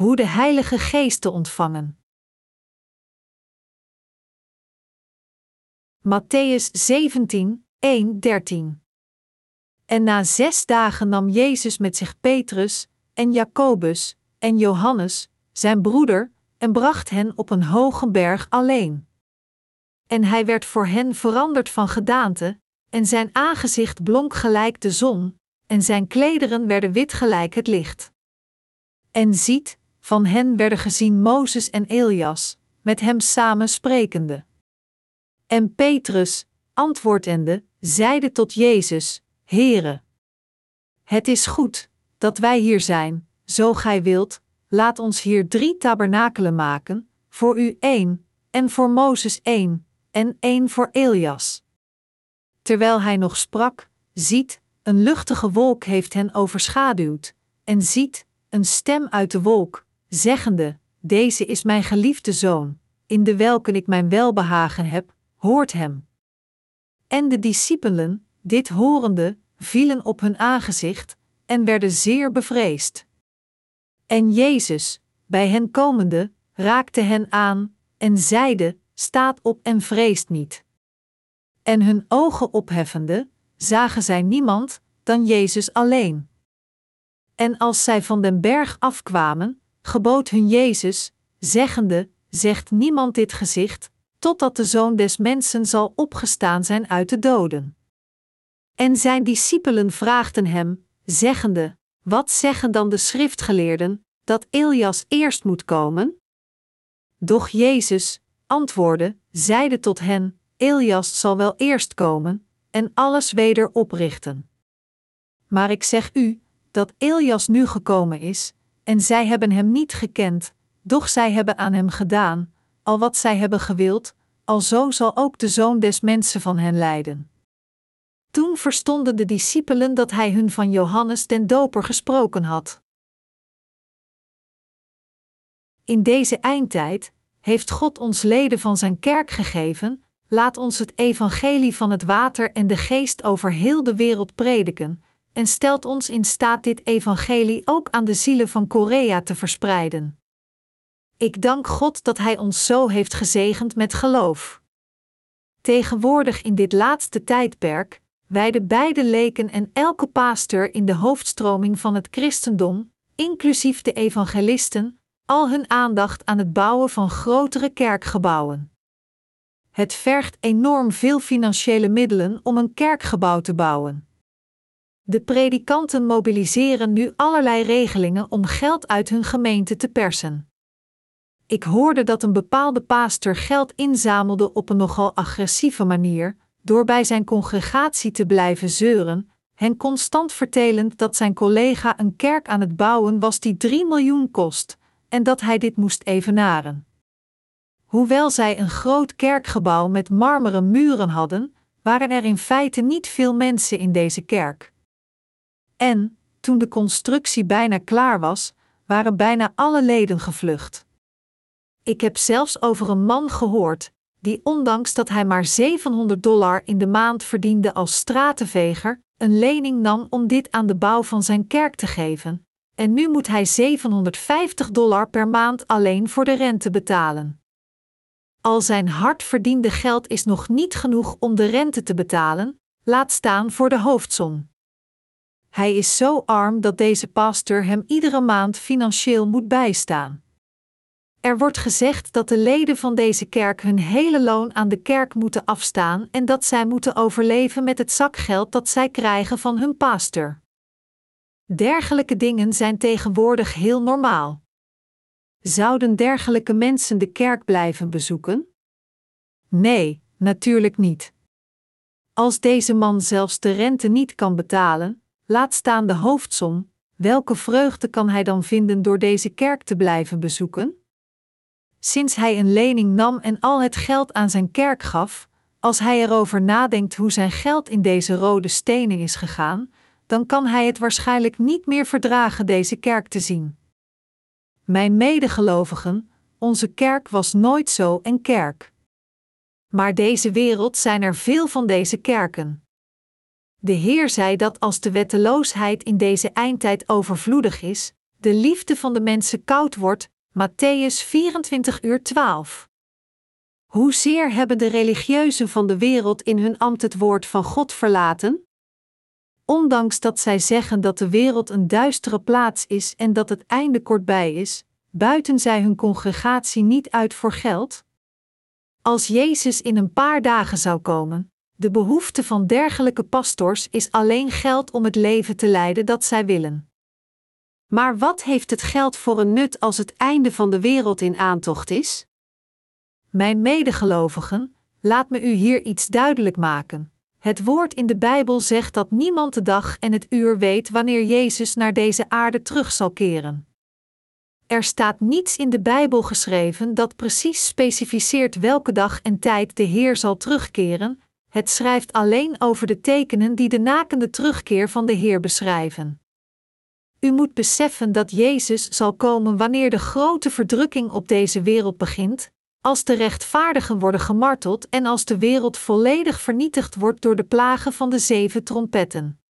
Hoe de Heilige Geest te ontvangen. Matthäus 17, 1, 13. En na zes dagen nam Jezus met zich Petrus, en Jacobus, en Johannes, zijn broeder, en bracht hen op een hoge berg alleen. En hij werd voor hen veranderd van gedaante, en zijn aangezicht blonk gelijk de zon, en zijn klederen werden wit gelijk het licht. En ziet, van hen werden gezien Mozes en Elias, met hem samen sprekende. En Petrus, antwoordende, zeide tot Jezus: Heere, het is goed dat wij hier zijn, zo gij wilt, laat ons hier drie tabernakelen maken, voor u één, en voor Mozes één, en één voor Elias. Terwijl hij nog sprak, ziet, een luchtige wolk heeft hen overschaduwd, en ziet, een stem uit de wolk, zeggende: Deze is mijn geliefde zoon, in de welke ik mijn welbehagen heb, hoort hem. En de discipelen, dit horende, vielen op hun aangezicht en werden zeer bevreesd. En Jezus, bij hen komende, raakte hen aan en zeide: Staat op en vreest niet. En hun ogen opheffende, zagen zij niemand dan Jezus alleen. En als zij van den berg afkwamen, gebood hun Jezus, zeggende: Zegt niemand dit gezicht, totdat de zoon des mensen zal opgestaan zijn uit de doden. En zijn discipelen vraagden hem, zeggende: Wat zeggen dan de schriftgeleerden, dat Elias eerst moet komen? Doch Jezus, antwoordde, zeide tot hen: Elias zal wel eerst komen en alles weder oprichten. Maar ik zeg u dat Elias nu gekomen is, en zij hebben hem niet gekend, doch zij hebben aan hem gedaan, al wat zij hebben gewild, alzo zal ook de zoon des mensen van hen lijden. Toen verstonden de discipelen dat hij hun van Johannes den Doper gesproken had. In deze eindtijd heeft God ons leden van zijn kerk gegeven, laat ons het evangelie van het water en de geest over heel de wereld prediken, en stelt ons in staat dit evangelie ook aan de zielen van Korea te verspreiden. Ik dank God dat Hij ons zo heeft gezegend met geloof. Tegenwoordig in dit laatste tijdperk wijden beide leken en elke pastor in de hoofdstroming van het christendom, inclusief de evangelisten, al hun aandacht aan het bouwen van grotere kerkgebouwen. Het vergt enorm veel financiële middelen om een kerkgebouw te bouwen. De predikanten mobiliseren nu allerlei regelingen om geld uit hun gemeente te persen. Ik hoorde dat een bepaalde pastor geld inzamelde op een nogal agressieve manier, door bij zijn congregatie te blijven zeuren, hen constant vertelend dat zijn collega een kerk aan het bouwen was die 3 miljoen kost, en dat hij dit moest evenaren. Hoewel zij een groot kerkgebouw met marmeren muren hadden, waren er in feite niet veel mensen in deze kerk. En, toen de constructie bijna klaar was, waren bijna alle leden gevlucht. Ik heb zelfs over een man gehoord, die ondanks dat hij maar 700 dollar in de maand verdiende als stratenveger, een lening nam om dit aan de bouw van zijn kerk te geven, en nu moet hij 750 dollar per maand alleen voor de rente betalen. Al zijn hard verdiende geld is nog niet genoeg om de rente te betalen, laat staan voor de hoofdsom. Hij is zo arm dat deze pastor hem iedere maand financieel moet bijstaan. Er wordt gezegd dat de leden van deze kerk hun hele loon aan de kerk moeten afstaan en dat zij moeten overleven met het zakgeld dat zij krijgen van hun pastor. Dergelijke dingen zijn tegenwoordig heel normaal. Zouden dergelijke mensen de kerk blijven bezoeken? Nee, natuurlijk niet. Als deze man zelfs de rente niet kan betalen, laat staan de hoofdsom, welke vreugde kan hij dan vinden door deze kerk te blijven bezoeken? Sinds hij een lening nam en al het geld aan zijn kerk gaf, als hij erover nadenkt hoe zijn geld in deze rode stenen is gegaan, dan kan hij het waarschijnlijk niet meer verdragen deze kerk te zien. Mijn medegelovigen, onze kerk was nooit zo een kerk. Maar deze wereld zijn er veel van deze kerken. De Heer zei dat als de wetteloosheid in deze eindtijd overvloedig is, de liefde van de mensen koud wordt, Matthäus 24 uur 12. Hoezeer hebben de religieuzen van de wereld in hun ambt het woord van God verlaten? Ondanks dat zij zeggen dat de wereld een duistere plaats is en dat het einde kortbij is, buiten zij hun congregatie niet uit voor geld? Als Jezus in een paar dagen zou komen, de behoefte van dergelijke pastors is alleen geld om het leven te leiden dat zij willen. Maar wat heeft het geld voor een nut als het einde van de wereld in aantocht is? Mijn medegelovigen, laat me u hier iets duidelijk maken. Het woord in de Bijbel zegt dat niemand de dag en het uur weet wanneer Jezus naar deze aarde terug zal keren. Er staat niets in de Bijbel geschreven dat precies specificeert welke dag en tijd de Heer zal terugkeren, het schrijft alleen over de tekenen die de nakende terugkeer van de Heer beschrijven. U moet beseffen dat Jezus zal komen wanneer de grote verdrukking op deze wereld begint, als de rechtvaardigen worden gemarteld en als de wereld volledig vernietigd wordt door de plagen van de zeven trompetten.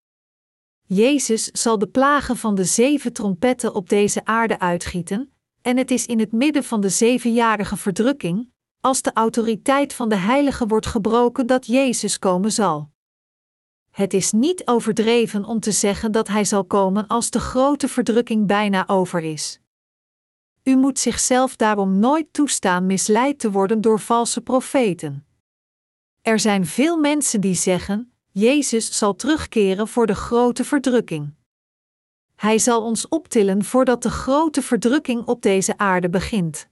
Jezus zal de plagen van de zeven trompetten op deze aarde uitgieten, en het is in het midden van de zevenjarige verdrukking, als de autoriteit van de Heilige wordt gebroken, dat Jezus komen zal. Het is niet overdreven om te zeggen dat Hij zal komen als de grote verdrukking bijna over is. U moet zichzelf daarom nooit toestaan misleid te worden door valse profeten. Er zijn veel mensen die zeggen: Jezus zal terugkeren voor de grote verdrukking. Hij zal ons optillen voordat de grote verdrukking op deze aarde begint.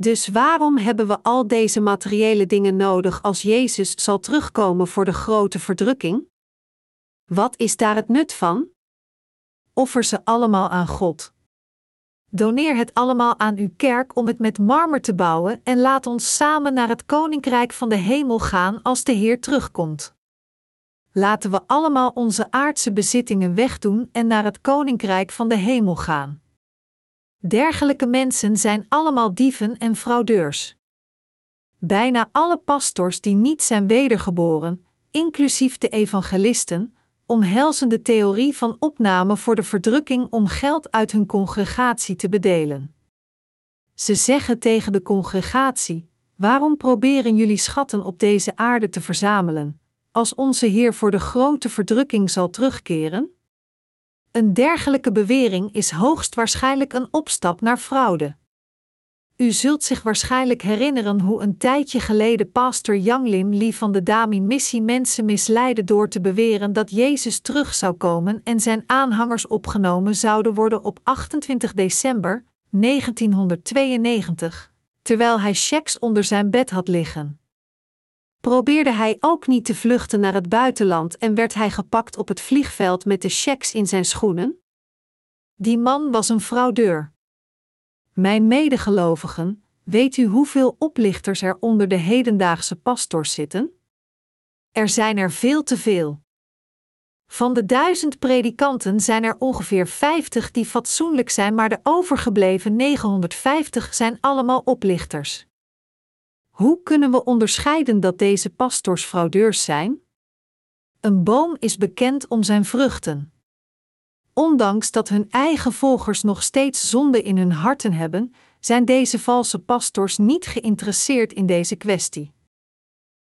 Dus waarom hebben we al deze materiële dingen nodig als Jezus zal terugkomen voor de grote verdrukking? Wat is daar het nut van? Offer ze allemaal aan God. Doneer het allemaal aan uw kerk om het met marmer te bouwen en laat ons samen naar het koninkrijk van de hemel gaan als de Heer terugkomt. Laten we allemaal onze aardse bezittingen wegdoen en naar het koninkrijk van de hemel gaan. Dergelijke mensen zijn allemaal dieven en fraudeurs. Bijna alle pastors die niet zijn wedergeboren, inclusief de evangelisten, omhelzen de theorie van opname voor de verdrukking om geld uit hun congregatie te bedelen. Ze zeggen tegen de congregatie: Waarom proberen jullie schatten op deze aarde te verzamelen, als onze Heer voor de grote verdrukking zal terugkeren? Een dergelijke bewering is hoogstwaarschijnlijk een opstap naar fraude. U zult zich waarschijnlijk herinneren hoe een tijdje geleden pastor Yang Lim Lee van de Dami Missie mensen misleidde door te beweren dat Jezus terug zou komen en zijn aanhangers opgenomen zouden worden op 28 december 1992, terwijl hij checks onder zijn bed had liggen. Probeerde hij ook niet te vluchten naar het buitenland en werd hij gepakt op het vliegveld met de checks in zijn schoenen? Die man was een fraudeur. Mijn medegelovigen, weet u hoeveel oplichters er onder de hedendaagse pastors zitten? Er zijn er veel te veel. Van de duizend predikanten zijn er ongeveer 50 die fatsoenlijk zijn, maar de overgebleven 950 zijn allemaal oplichters. Hoe kunnen we onderscheiden dat deze pastors fraudeurs zijn? Een boom is bekend om zijn vruchten. Ondanks dat hun eigen volgers nog steeds zonde in hun harten hebben, zijn deze valse pastors niet geïnteresseerd in deze kwestie.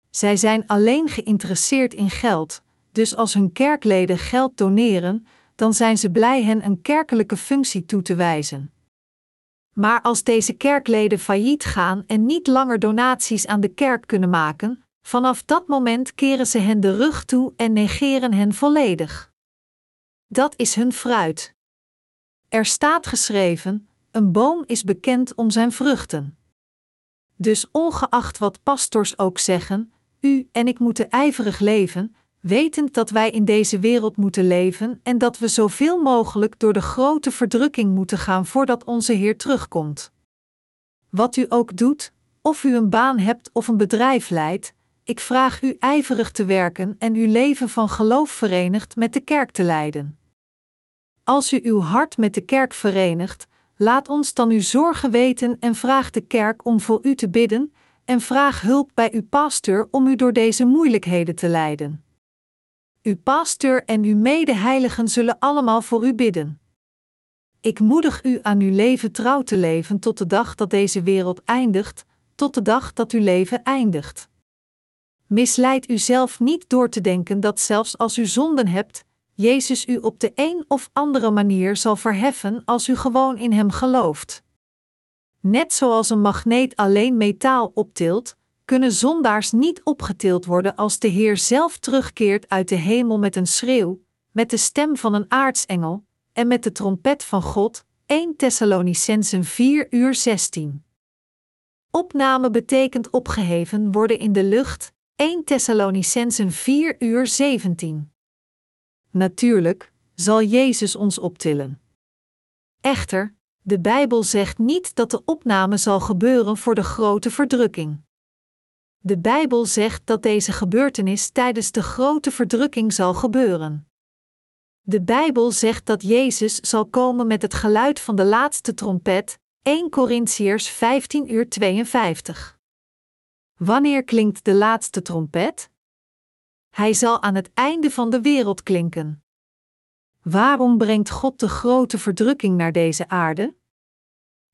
Zij zijn alleen geïnteresseerd in geld, dus als hun kerkleden geld doneren, dan zijn ze blij hen een kerkelijke functie toe te wijzen. Maar als deze kerkleden failliet gaan en niet langer donaties aan de kerk kunnen maken, vanaf dat moment keren ze hen de rug toe en negeren hen volledig. Dat is hun fruit. Er staat geschreven: een boom is bekend om zijn vruchten. Dus ongeacht wat pastors ook zeggen, u en ik moeten ijverig leven, wetend dat wij in deze wereld moeten leven en dat we zoveel mogelijk door de grote verdrukking moeten gaan voordat onze Heer terugkomt. Wat u ook doet, of u een baan hebt of een bedrijf leidt, ik vraag u ijverig te werken en uw leven van geloof verenigd met de kerk te leiden. Als u uw hart met de kerk verenigt, laat ons dan uw zorgen weten en vraag de kerk om voor u te bidden, en vraag hulp bij uw pastor om u door deze moeilijkheden te leiden. Uw pastor en uw medeheiligen zullen allemaal voor u bidden. Ik moedig u aan uw leven trouw te leven tot de dag dat deze wereld eindigt, tot de dag dat uw leven eindigt. Misleid uzelf niet door te denken dat zelfs als u zonden hebt, Jezus u op de een of andere manier zal verheffen als u gewoon in Hem gelooft. Net zoals een magneet alleen metaal optilt, kunnen zondaars niet opgetild worden als de Heer zelf terugkeert uit de hemel met een schreeuw, met de stem van een aartsengel en met de trompet van God. 1 Thessalonicensen 4 uur 16. Opname betekent opgeheven worden in de lucht. 1 Thessalonicensen 4 uur 17. Natuurlijk zal Jezus ons optillen. Echter, de Bijbel zegt niet dat de opname zal gebeuren voor de grote verdrukking. De Bijbel zegt dat deze gebeurtenis tijdens de grote verdrukking zal gebeuren. De Bijbel zegt dat Jezus zal komen met het geluid van de laatste trompet, 1 Corinthiërs 15 uur 52. Wanneer klinkt de laatste trompet? Hij zal aan het einde van de wereld klinken. Waarom brengt God de grote verdrukking naar deze aarde?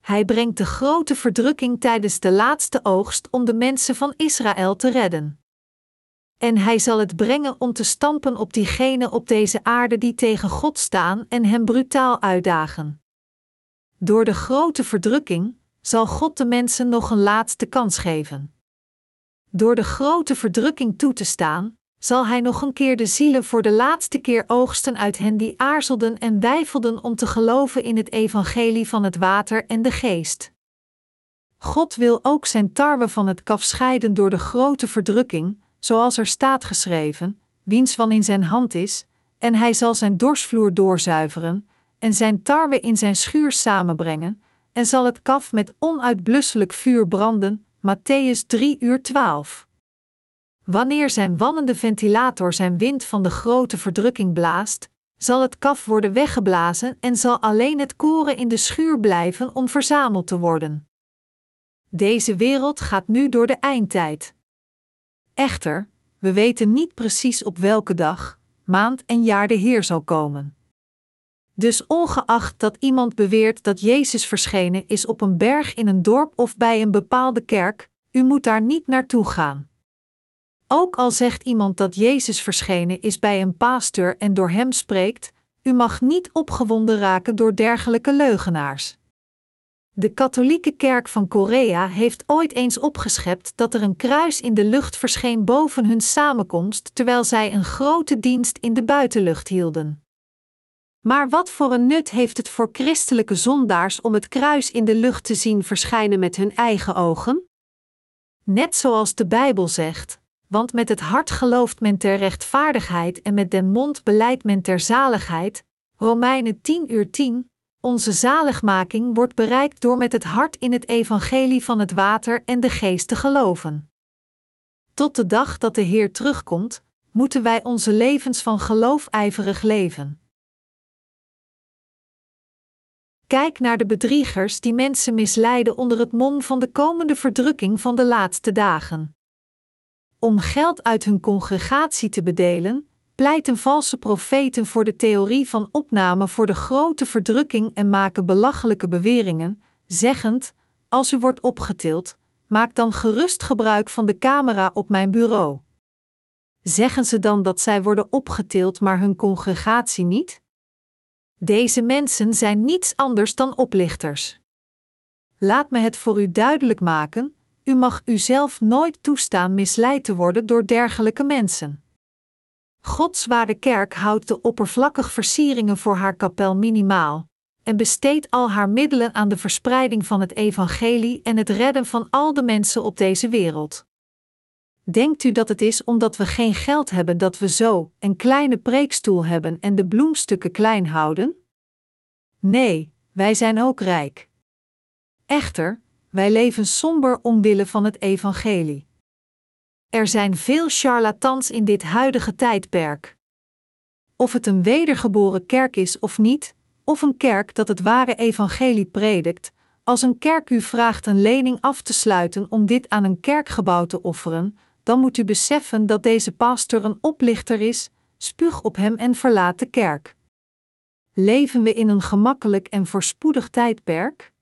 Hij brengt de grote verdrukking tijdens de laatste oogst om de mensen van Israël te redden. En hij zal het brengen om te stampen op diegenen op deze aarde die tegen God staan en hem brutaal uitdagen. Door de grote verdrukking zal God de mensen nog een laatste kans geven. Door de grote verdrukking toe te staan, zal hij nog een keer de zielen voor de laatste keer oogsten uit hen die aarzelden en weifelden om te geloven in het evangelie van het water en de geest. God wil ook zijn tarwe van het kaf scheiden door de grote verdrukking, zoals er staat geschreven, wiens van in zijn hand is, en hij zal zijn dorsvloer doorzuiveren, en zijn tarwe in zijn schuur samenbrengen, en zal het kaf met onuitblusselijk vuur branden. Matthäus 3 uur 12. Wanneer zijn wannende ventilator zijn wind van de grote verdrukking blaast, zal het kaf worden weggeblazen en zal alleen het koren in de schuur blijven om verzameld te worden. Deze wereld gaat nu door de eindtijd. Echter, we weten niet precies op welke dag, maand en jaar de Heer zal komen. Dus ongeacht dat iemand beweert dat Jezus verschenen is op een berg in een dorp of bij een bepaalde kerk, u moet daar niet naartoe gaan. Ook al zegt iemand dat Jezus verschenen is bij een pastor en door hem spreekt, u mag niet opgewonden raken door dergelijke leugenaars. De katholieke kerk van Korea heeft ooit eens opgeschept dat er een kruis in de lucht verscheen boven hun samenkomst terwijl zij een grote dienst in de buitenlucht hielden. Maar wat voor een nut heeft het voor christelijke zondaars om het kruis in de lucht te zien verschijnen met hun eigen ogen? Net zoals de Bijbel zegt, want met het hart gelooft men ter rechtvaardigheid en met den mond beleidt men ter zaligheid. Romeinen 10 uur 10. Onze zaligmaking wordt bereikt door met het hart in het evangelie van het water en de geest te geloven. Tot de dag dat de Heer terugkomt, moeten wij onze levens van geloof ijverig leven. Kijk naar de bedriegers die mensen misleiden onder het mom van de komende verdrukking van de laatste dagen. Om geld uit hun congregatie te bedelen, pleiten valse profeten voor de theorie van opname voor de grote verdrukking en maken belachelijke beweringen, zeggend: Als u wordt opgetild, maak dan gerust gebruik van de camera op mijn bureau. Zeggen ze dan dat zij worden opgetild, maar hun congregatie niet? Deze mensen zijn niets anders dan oplichters. Laat me het voor u duidelijk maken: u mag uzelf nooit toestaan misleid te worden door dergelijke mensen. Gods ware kerk houdt de oppervlakkig versieringen voor haar kapel minimaal en besteedt al haar middelen aan de verspreiding van het evangelie en het redden van al de mensen op deze wereld. Denkt u dat het is omdat we geen geld hebben dat we zo een kleine preekstoel hebben en de bloemstukken klein houden? Nee, wij zijn ook rijk. Echter, wij leven somber omwille van het evangelie. Er zijn veel charlatans in dit huidige tijdperk. Of het een wedergeboren kerk is of niet, of een kerk dat het ware evangelie predikt, als een kerk u vraagt een lening af te sluiten om dit aan een kerkgebouw te offeren, dan moet u beseffen dat deze pastor een oplichter is, spuug op hem en verlaat de kerk. Leven we in een gemakkelijk en voorspoedig tijdperk?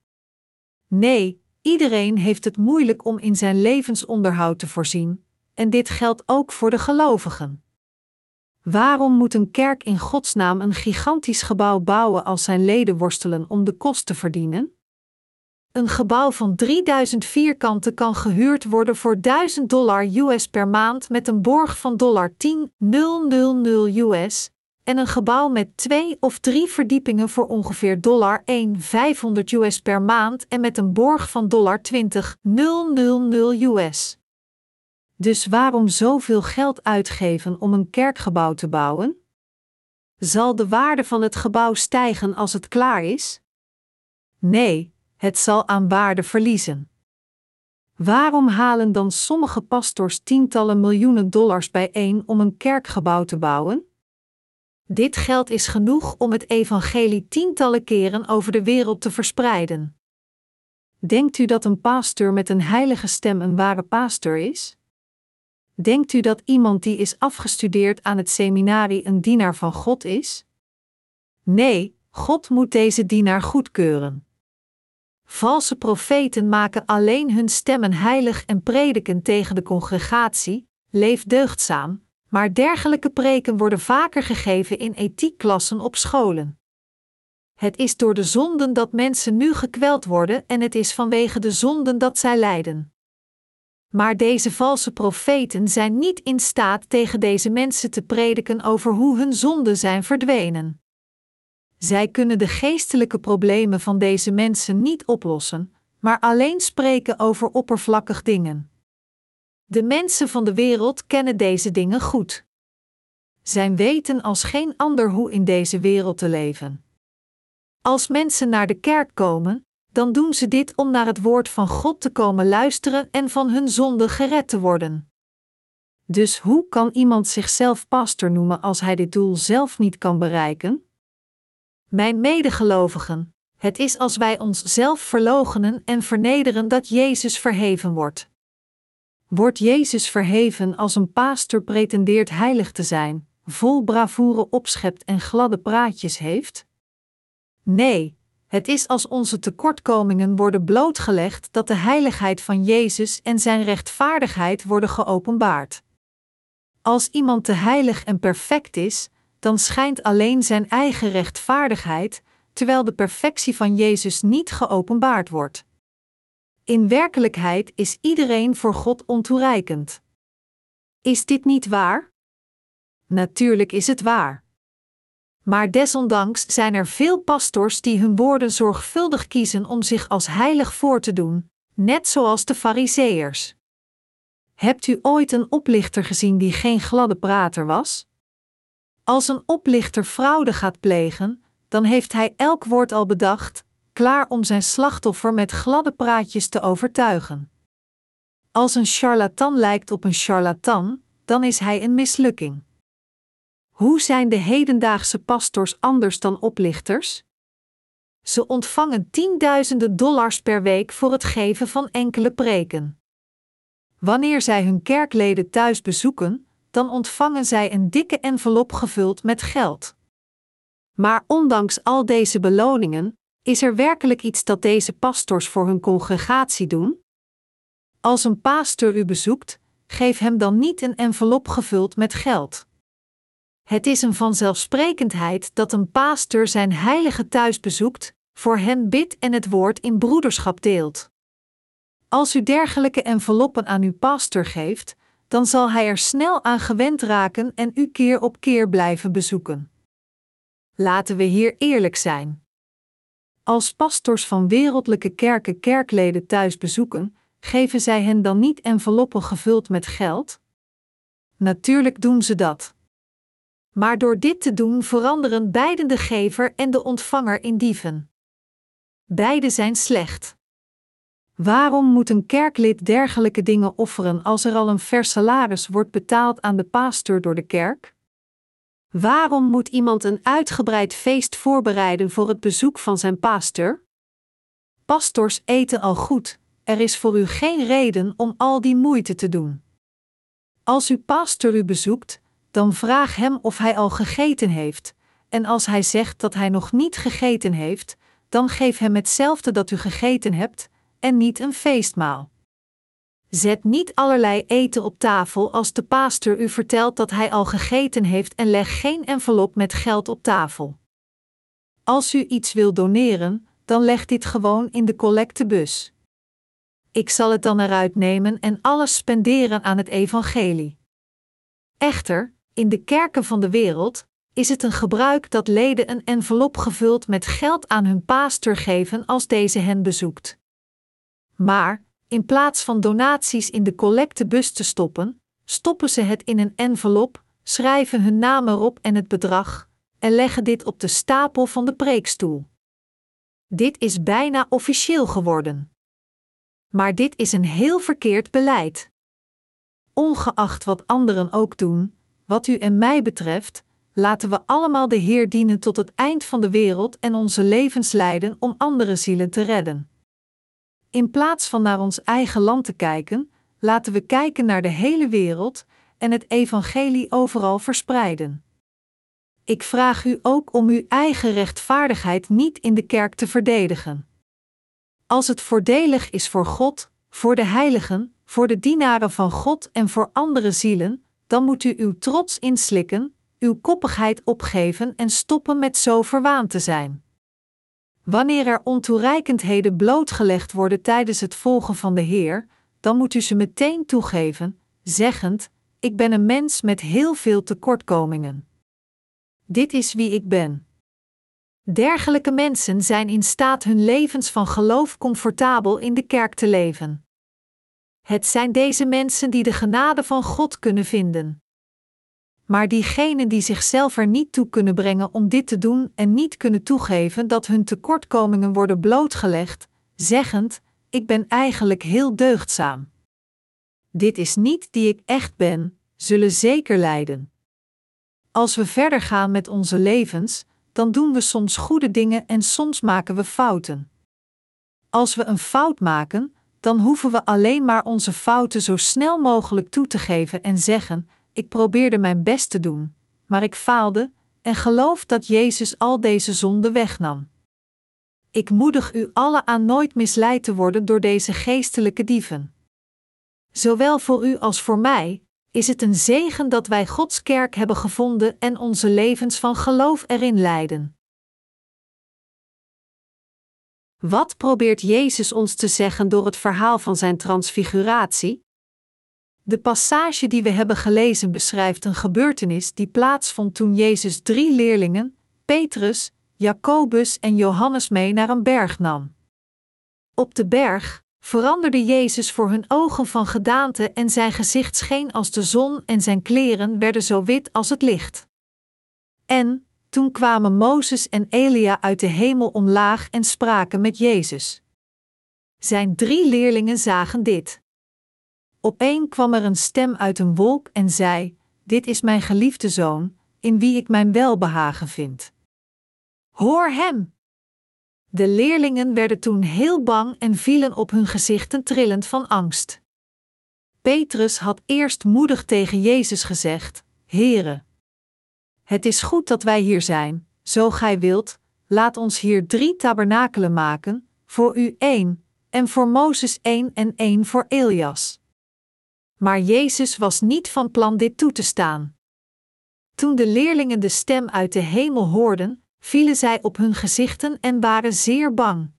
Nee, iedereen heeft het moeilijk om in zijn levensonderhoud te voorzien, en dit geldt ook voor de gelovigen. Waarom moet een kerk in Gods naam een gigantisch gebouw bouwen als zijn leden worstelen om de kost te verdienen? Een gebouw van 3000 vierkante kan gehuurd worden voor 1000 dollar US per maand met een borg van dollar 10.000 US en een gebouw met twee of drie verdiepingen voor ongeveer dollar 1.500 US per maand en met een borg van dollar 20.000 US. Dus waarom zoveel geld uitgeven om een kerkgebouw te bouwen? Zal de waarde van het gebouw stijgen als het klaar is? Nee, het zal aan waarde verliezen. Waarom halen dan sommige pastors tientallen miljoenen dollars bijeen om een kerkgebouw te bouwen? Dit geld is genoeg om het evangelie tientallen keren over de wereld te verspreiden. Denkt u dat een pastor met een heilige stem een ware pastor is? Denkt u dat iemand die is afgestudeerd aan het seminarie een dienaar van God is? Nee, God moet deze dienaar goedkeuren. Valse profeten maken alleen hun stemmen heilig en prediken tegen de congregatie, leef deugdzaam, maar dergelijke preken worden vaker gegeven in ethiekklassen op scholen. Het is door de zonden dat mensen nu gekweld worden en het is vanwege de zonden dat zij lijden. Maar deze valse profeten zijn niet in staat tegen deze mensen te prediken over hoe hun zonden zijn verdwenen. Zij kunnen de geestelijke problemen van deze mensen niet oplossen, maar alleen spreken over oppervlakkig dingen. De mensen van de wereld kennen deze dingen goed. Zij weten als geen ander hoe in deze wereld te leven. Als mensen naar de kerk komen, dan doen ze dit om naar het woord van God te komen luisteren en van hun zonde gered te worden. Dus hoe kan iemand zichzelf pastor noemen als hij dit doel zelf niet kan bereiken? Mijn medegelovigen, het is als wij onszelf verloochenen en vernederen dat Jezus verheven wordt. Wordt Jezus verheven als een pastor pretendeert heilig te zijn, vol bravoure opschept en gladde praatjes heeft? Nee, het is als onze tekortkomingen worden blootgelegd dat de heiligheid van Jezus en zijn rechtvaardigheid worden geopenbaard. Als iemand te heilig en perfect is, dan schijnt alleen zijn eigen rechtvaardigheid, terwijl de perfectie van Jezus niet geopenbaard wordt. In werkelijkheid is iedereen voor God ontoereikend. Is dit niet waar? Natuurlijk is het waar. Maar desondanks zijn er veel pastors die hun woorden zorgvuldig kiezen om zich als heilig voor te doen, net zoals de Fariseërs. Hebt u ooit een oplichter gezien die geen gladde prater was? Als een oplichter fraude gaat plegen, dan heeft hij elk woord al bedacht, klaar om zijn slachtoffer met gladde praatjes te overtuigen. Als een charlatan lijkt op een charlatan, dan is hij een mislukking. Hoe zijn de hedendaagse pastors anders dan oplichters? Ze ontvangen tienduizenden dollars per week voor het geven van enkele preken. Wanneer zij hun kerkleden thuis bezoeken, dan ontvangen zij een dikke envelop gevuld met geld. Maar ondanks al deze beloningen, is er werkelijk iets dat deze pastors voor hun congregatie doen? Als een pastor u bezoekt, geef hem dan niet een envelop gevuld met geld. Het is een vanzelfsprekendheid dat een pastor zijn heilige thuis bezoekt, voor hen bidt en het woord in broederschap deelt. Als u dergelijke enveloppen aan uw pastor geeft, dan zal hij er snel aan gewend raken en u keer op keer blijven bezoeken. Laten we hier eerlijk zijn. Als pastors van wereldlijke kerken kerkleden thuis bezoeken, geven zij hen dan niet enveloppen gevuld met geld? Natuurlijk doen ze dat. Maar door dit te doen veranderen beiden de gever en de ontvanger in dieven. Beide zijn slecht. Waarom moet een kerklid dergelijke dingen offeren als er al een vers salaris wordt betaald aan de pastor door de kerk? Waarom moet iemand een uitgebreid feest voorbereiden voor het bezoek van zijn pastor? Pastors eten al goed, er is voor u geen reden om al die moeite te doen. Als uw pastor u bezoekt, dan vraag hem of hij al gegeten heeft, en als hij zegt dat hij nog niet gegeten heeft, dan geef hem hetzelfde dat u gegeten hebt, en niet een feestmaal. Zet niet allerlei eten op tafel als de pastor u vertelt dat hij al gegeten heeft en leg geen envelop met geld op tafel. Als u iets wil doneren, dan leg dit gewoon in de collectebus. Ik zal het dan eruit nemen en alles spenderen aan het evangelie. Echter, in de kerken van de wereld is het een gebruik dat leden een envelop gevuld met geld aan hun pastor geven als deze hen bezoekt. Maar, in plaats van donaties in de collectebus te stoppen, stoppen ze het in een envelop, schrijven hun naam erop en het bedrag, en leggen dit op de stapel van de preekstoel. Dit is bijna officieel geworden. Maar dit is een heel verkeerd beleid. Ongeacht wat anderen ook doen, wat u en mij betreft, laten we allemaal de Heer dienen tot het eind van de wereld en onze levens leiden om andere zielen te redden. In plaats van naar ons eigen land te kijken, laten we kijken naar de hele wereld en het evangelie overal verspreiden. Ik vraag u ook om uw eigen rechtvaardigheid niet in de kerk te verdedigen. Als het voordelig is voor God, voor de heiligen, voor de dienaren van God en voor andere zielen, dan moet u uw trots inslikken, uw koppigheid opgeven en stoppen met zo verwaand te zijn. Wanneer er ontoereikendheden blootgelegd worden tijdens het volgen van de Heer, dan moet u ze meteen toegeven, zeggend: Ik ben een mens met heel veel tekortkomingen. Dit is wie ik ben. Dergelijke mensen zijn in staat hun levens van geloof comfortabel in de kerk te leven. Het zijn deze mensen die de genade van God kunnen vinden. Maar diegenen die zichzelf er niet toe kunnen brengen om dit te doen en niet kunnen toegeven dat hun tekortkomingen worden blootgelegd, zeggend: Ik ben eigenlijk heel deugdzaam. Dit is niet die ik echt ben, zullen zeker lijden. Als we verder gaan met onze levens, dan doen we soms goede dingen en soms maken we fouten. Als we een fout maken, dan hoeven we alleen maar onze fouten zo snel mogelijk toe te geven en zeggen: Ik probeerde mijn best te doen, maar ik faalde, en geloof dat Jezus al deze zonden wegnam. Ik moedig u alle aan nooit misleid te worden door deze geestelijke dieven. Zowel voor u als voor mij is het een zegen dat wij Gods kerk hebben gevonden en onze levens van geloof erin leiden. Wat probeert Jezus ons te zeggen door het verhaal van zijn transfiguratie? De passage die we hebben gelezen beschrijft een gebeurtenis die plaatsvond toen Jezus drie leerlingen, Petrus, Jacobus en Johannes mee naar een berg nam. Op de berg veranderde Jezus voor hun ogen van gedaante en zijn gezicht scheen als de zon en zijn kleren werden zo wit als het licht. En, toen kwamen Mozes en Elia uit de hemel omlaag en spraken met Jezus. Zijn drie leerlingen zagen dit. Opeen kwam er een stem uit een wolk en zei: Dit is mijn geliefde zoon, in wie ik mijn welbehagen vind. Hoor hem! De leerlingen werden toen heel bang en vielen op hun gezichten trillend van angst. Petrus had eerst moedig tegen Jezus gezegd: Heere, het is goed dat wij hier zijn, zo gij wilt, laat ons hier drie tabernakelen maken, voor u één, en voor Mozes één en één voor Elias. Maar Jezus was niet van plan dit toe te staan. Toen de leerlingen de stem uit de hemel hoorden, vielen zij op hun gezichten en waren zeer bang.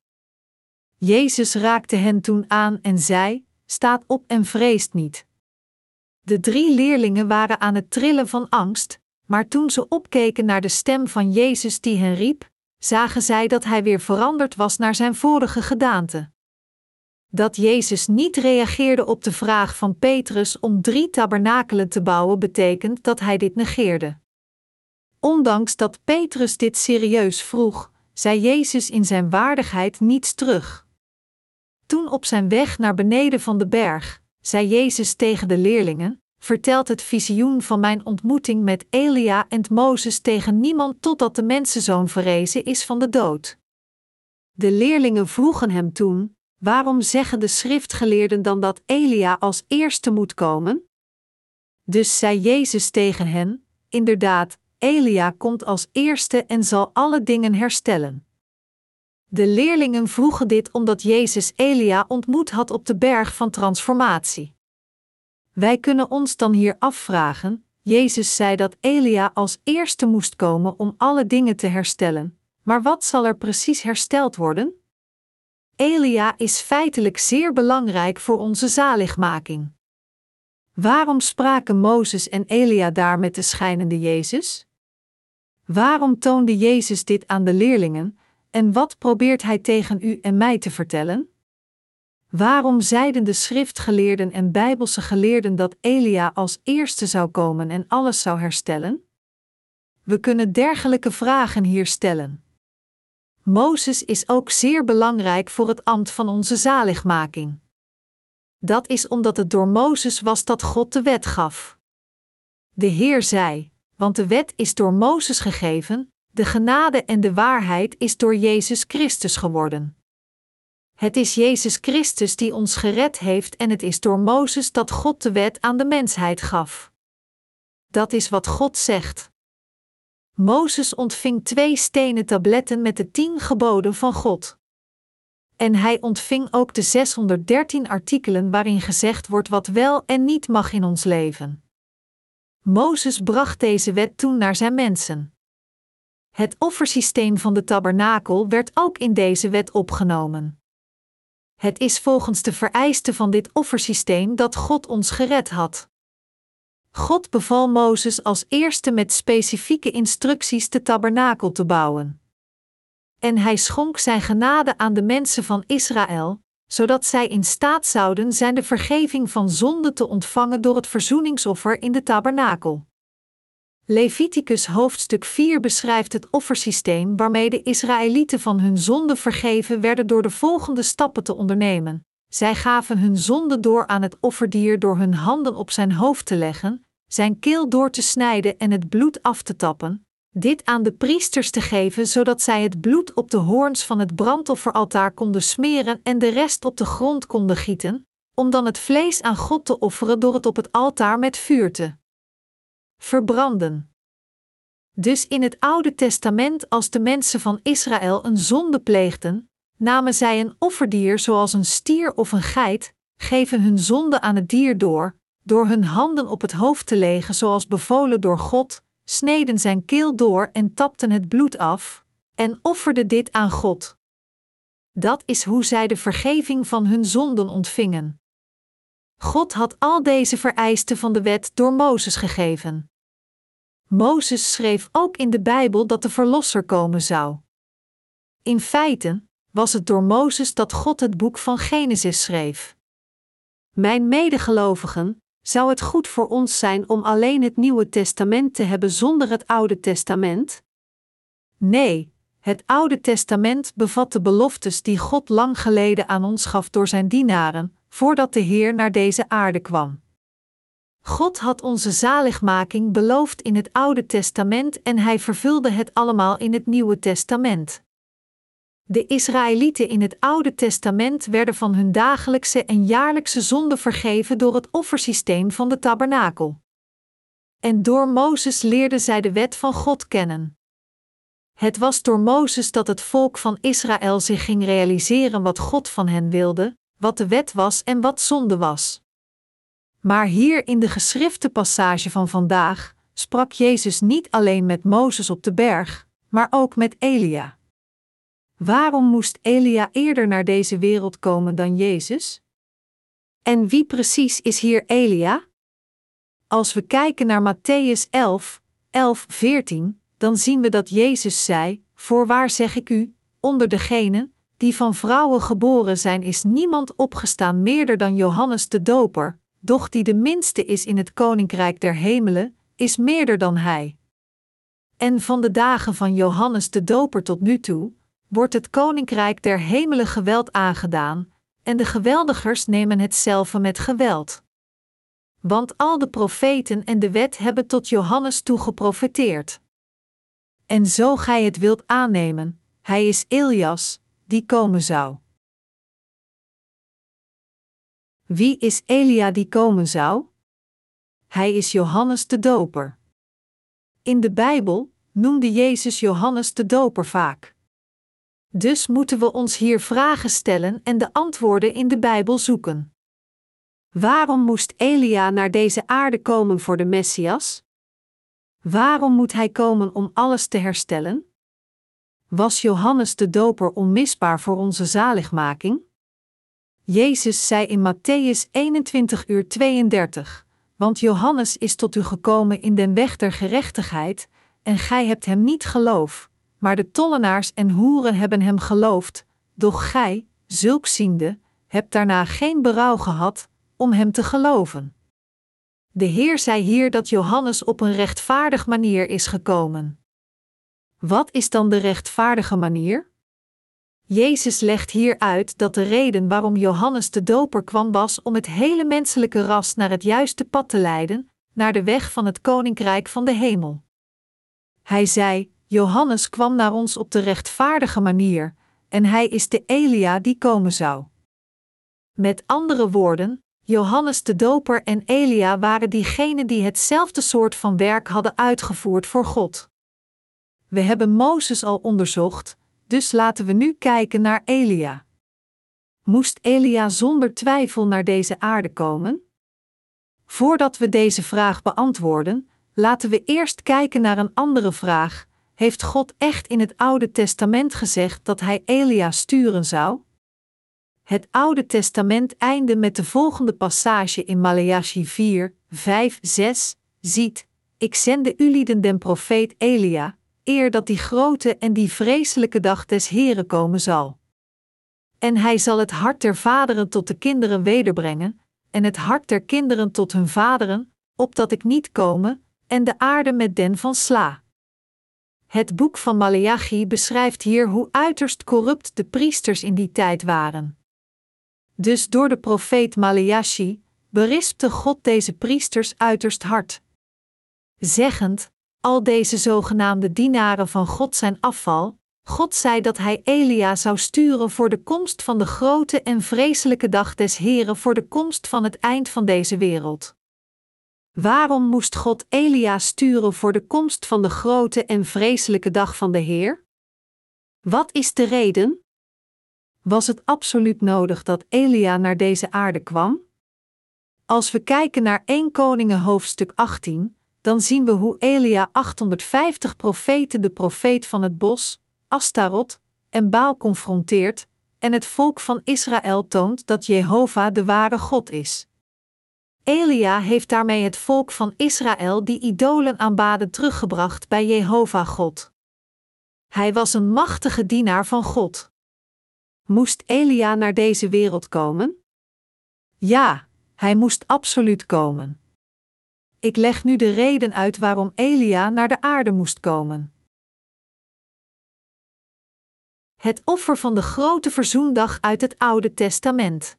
Jezus raakte hen toen aan en zei: Staat op en vreest niet. De drie leerlingen waren aan het trillen van angst, maar toen ze opkeken naar de stem van Jezus die hen riep, zagen zij dat hij weer veranderd was naar zijn vorige gedaante. Dat Jezus niet reageerde op de vraag van Petrus om drie tabernakelen te bouwen, betekent dat hij dit negeerde. Ondanks dat Petrus dit serieus vroeg, zei Jezus in zijn waardigheid niets terug. Toen op zijn weg naar beneden van de berg, zei Jezus tegen de leerlingen: vertelt het visioen van mijn ontmoeting met Elia en Mozes tegen niemand totdat de mensenzoon verrezen is van de dood. De leerlingen vroegen hem toen: Waarom zeggen de schriftgeleerden dan dat Elia als eerste moet komen? Dus zei Jezus tegen hen: Inderdaad, Elia komt als eerste en zal alle dingen herstellen. De leerlingen vroegen dit omdat Jezus Elia ontmoet had op de berg van transformatie. Wij kunnen ons dan hier afvragen: Jezus zei dat Elia als eerste moest komen om alle dingen te herstellen, maar wat zal er precies hersteld worden? Elia is feitelijk zeer belangrijk voor onze zaligmaking. Waarom spraken Mozes en Elia daar met de schijnende Jezus? Waarom toonde Jezus dit aan de leerlingen, en wat probeert hij tegen u en mij te vertellen? Waarom zeiden de schriftgeleerden en bijbelse geleerden dat Elia als eerste zou komen en alles zou herstellen? We kunnen dergelijke vragen hier stellen. Mozes is ook zeer belangrijk voor het ambt van onze zaligmaking. Dat is omdat het door Mozes was dat God de wet gaf. De Heer zei: Want de wet is door Mozes gegeven, de genade en de waarheid is door Jezus Christus geworden. Het is Jezus Christus die ons gered heeft en het is door Mozes dat God de wet aan de mensheid gaf. Dat is wat God zegt. Mozes ontving twee stenen tabletten met de tien geboden van God. En hij ontving ook de 613 artikelen waarin gezegd wordt wat wel en niet mag in ons leven. Mozes bracht deze wet toen naar zijn mensen. Het offersysteem van de tabernakel werd ook in deze wet opgenomen. Het is volgens de vereisten van dit offersysteem dat God ons gered had. God beval Mozes als eerste met specifieke instructies de tabernakel te bouwen. En hij schonk zijn genade aan de mensen van Israël, zodat zij in staat zouden zijn de vergeving van zonde te ontvangen door het verzoeningsoffer in de tabernakel. Leviticus hoofdstuk 4 beschrijft het offersysteem waarmee de Israëlieten van hun zonde vergeven werden door de volgende stappen te ondernemen. Zij gaven hun zonde door aan het offerdier door hun handen op zijn hoofd te leggen, zijn keel door te snijden en het bloed af te tappen, dit aan de priesters te geven zodat zij het bloed op de hoorns van het brandofferaltaar konden smeren en de rest op de grond konden gieten, om dan het vlees aan God te offeren door het op het altaar met vuur te verbranden. Dus in het Oude Testament, als de mensen van Israël een zonde pleegden, namen zij een offerdier zoals een stier of een geit, geven hun zonde aan het dier door, door hun handen op het hoofd te leggen zoals bevolen door God, sneden zijn keel door en tapten het bloed af, en offerden dit aan God. Dat is hoe zij de vergeving van hun zonden ontvingen. God had al deze vereisten van de wet door Mozes gegeven. Mozes schreef ook in de Bijbel dat de Verlosser komen zou. In feite was het door Mozes dat God het boek van Genesis schreef. Mijn medegelovigen, zou het goed voor ons zijn om alleen het Nieuwe Testament te hebben zonder het Oude Testament? Nee, het Oude Testament bevat de beloftes die God lang geleden aan ons gaf door zijn dienaren, voordat de Heer naar deze aarde kwam. God had onze zaligmaking beloofd in het Oude Testament en hij vervulde het allemaal in het Nieuwe Testament. De Israëlieten in het Oude Testament werden van hun dagelijkse en jaarlijkse zonde vergeven door het offersysteem van de tabernakel. En door Mozes leerden zij de wet van God kennen. Het was door Mozes dat het volk van Israël zich ging realiseren wat God van hen wilde, wat de wet was en wat zonde was. Maar hier in de geschrifte passage van vandaag sprak Jezus niet alleen met Mozes op de berg, maar ook met Elia. Waarom moest Elia eerder naar deze wereld komen dan Jezus? En wie precies is hier Elia? Als we kijken naar Matthäus 11, 11, 14, dan zien we dat Jezus zei: Voorwaar zeg ik u, onder degenen die van vrouwen geboren zijn, is niemand opgestaan meerder dan Johannes de Doper, doch die de minste is in het koninkrijk der hemelen, is meerder dan hij. En van de dagen van Johannes de Doper tot nu toe, wordt het koninkrijk der hemelen geweld aangedaan, en de geweldigers nemen hetzelfde met geweld. Want al de profeten en de wet hebben tot Johannes toe geprofeteerd. En zo gij het wilt aannemen, hij is Elias, die komen zou. Wie is Elia die komen zou? Hij is Johannes de Doper. In de Bijbel noemde Jezus Johannes de Doper vaak. Dus moeten we ons hier vragen stellen en de antwoorden in de Bijbel zoeken. Waarom moest Elia naar deze aarde komen voor de Messias? Waarom moet hij komen om alles te herstellen? Was Johannes de Doper onmisbaar voor onze zaligmaking? Jezus zei in Matthäus 21 uur 32, want Johannes is tot u gekomen in den weg der gerechtigheid, en gij hebt hem niet geloof, maar de tollenaars en hoeren hebben hem geloofd, doch gij, zulk ziende, hebt daarna geen berouw gehad om hem te geloven. De Heer zei hier dat Johannes op een rechtvaardig manier is gekomen. Wat is dan de rechtvaardige manier? Jezus legt hier uit dat de reden waarom Johannes de Doper kwam was om het hele menselijke ras naar het juiste pad te leiden, naar de weg van het koninkrijk van de hemel. Hij zei: Johannes kwam naar ons op de rechtvaardige manier, en hij is de Elia die komen zou. Met andere woorden, Johannes de Doper en Elia waren diegenen die hetzelfde soort van werk hadden uitgevoerd voor God. We hebben Mozes al onderzocht, dus laten we nu kijken naar Elia. Moest Elia zonder twijfel naar deze aarde komen? Voordat we deze vraag beantwoorden, laten we eerst kijken naar een andere vraag. Heeft God echt in het Oude Testament gezegd dat hij Elia sturen zou? Het Oude Testament einde met de volgende passage in Maleachi 4, 5, 6: Ziet, ik zende ulieden den profeet Elia, eer dat die grote en die vreselijke dag des Heren komen zal. En hij zal het hart der vaderen tot de kinderen wederbrengen, en het hart der kinderen tot hun vaderen, opdat ik niet komen, en de aarde met den van sla. Het boek van Maleachi beschrijft hier hoe uiterst corrupt de priesters in die tijd waren. Dus door de profeet Maleachi berispte God deze priesters uiterst hard. Zeggend: Al deze zogenaamde dienaren van God zijn afval. God zei dat hij Elia zou sturen voor de komst van de grote en vreselijke dag des Heren voor de komst van het eind van deze wereld. Waarom moest God Elia sturen voor de komst van de grote en vreselijke dag van de Heer? Wat is de reden? Was het absoluut nodig dat Elia naar deze aarde kwam? Als we kijken naar 1 Koningen hoofdstuk 18, dan zien we hoe Elia 850 profeten de profeet van het bos, Astarot en Baal confronteert en het volk van Israël toont dat Jehovah de ware God is. Elia heeft daarmee het volk van Israël die idolen aanbaden teruggebracht bij Jehovah God. Hij was een machtige dienaar van God. Moest Elia naar deze wereld komen? Ja, hij moest absoluut komen. Ik leg nu de reden uit waarom Elia naar de aarde moest komen. Het offer van de grote verzoendag uit het Oude Testament.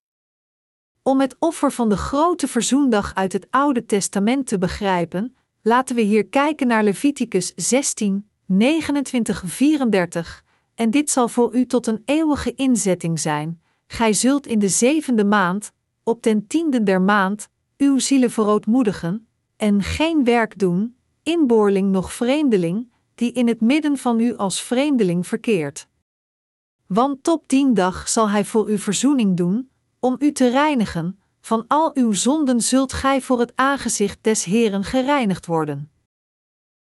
Om het offer van de grote verzoendag uit het Oude Testament te begrijpen, laten we hier kijken naar Leviticus 16, 29, 34, en dit zal voor u tot een eeuwige inzetting zijn. Gij zult in de zevende maand, op den tiende der maand, uw zielen verootmoedigen, en geen werk doen, inboorling noch vreemdeling, die in het midden van u als vreemdeling verkeert. Want op dien dag zal hij voor u verzoening doen, om u te reinigen, van al uw zonden zult gij voor het aangezicht des Heren gereinigd worden.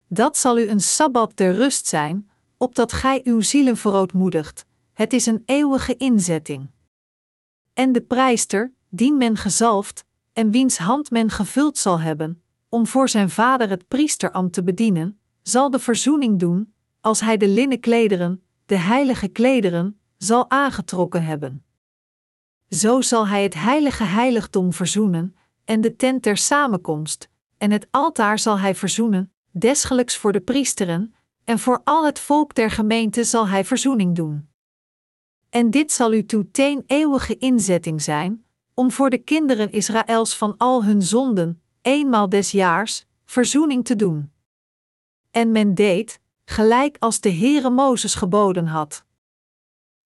Dat zal u een sabbat der rust zijn, opdat gij uw zielen verootmoedigt. Het is een eeuwige inzetting. En de prijster, dien men gezalfd, en wiens hand men gevuld zal hebben, om voor zijn vader het priesterambt te bedienen, zal de verzoening doen, als hij de linnen klederen, de heilige klederen, zal aangetrokken hebben. Zo zal hij het heilige heiligdom verzoenen, en de tent der samenkomst, en het altaar zal hij verzoenen, desgelijks voor de priesteren, en voor al het volk der gemeente zal hij verzoening doen. En dit zal u toe teen eeuwige inzetting zijn, om voor de kinderen Israëls van al hun zonden, eenmaal des jaars, verzoening te doen. En men deed, gelijk als de Heere Mozes geboden had.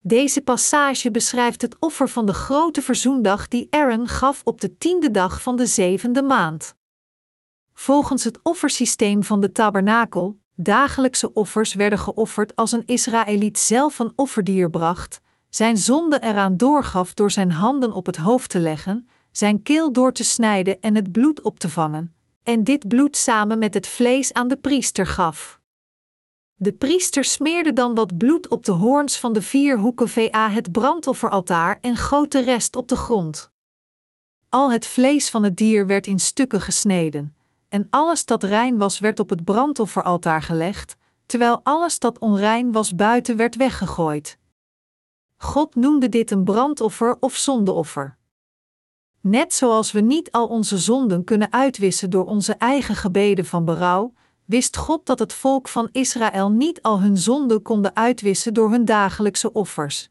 Deze passage beschrijft het offer van de grote verzoendag die Aaron gaf op de tiende dag van de zevende maand. Volgens het offersysteem van de tabernakel, dagelijkse offers werden geofferd als een Israëliet zelf een offerdier bracht, zijn zonde eraan doorgaf door zijn handen op het hoofd te leggen, zijn keel door te snijden en het bloed op te vangen, en dit bloed samen met het vlees aan de priester gaf. De priester smeerde dan wat bloed op de hoorns van de vier hoeken va het brandofferaltaar en goot de rest op de grond. Al het vlees van het dier werd in stukken gesneden, en alles dat rein was werd op het brandofferaltaar gelegd, terwijl alles dat onrein was buiten werd weggegooid. God noemde dit een brandoffer of zondeoffer. Net zoals we niet al onze zonden kunnen uitwissen door onze eigen gebeden van berouw, wist God dat het volk van Israël niet al hun zonden konden uitwissen door hun dagelijkse offers.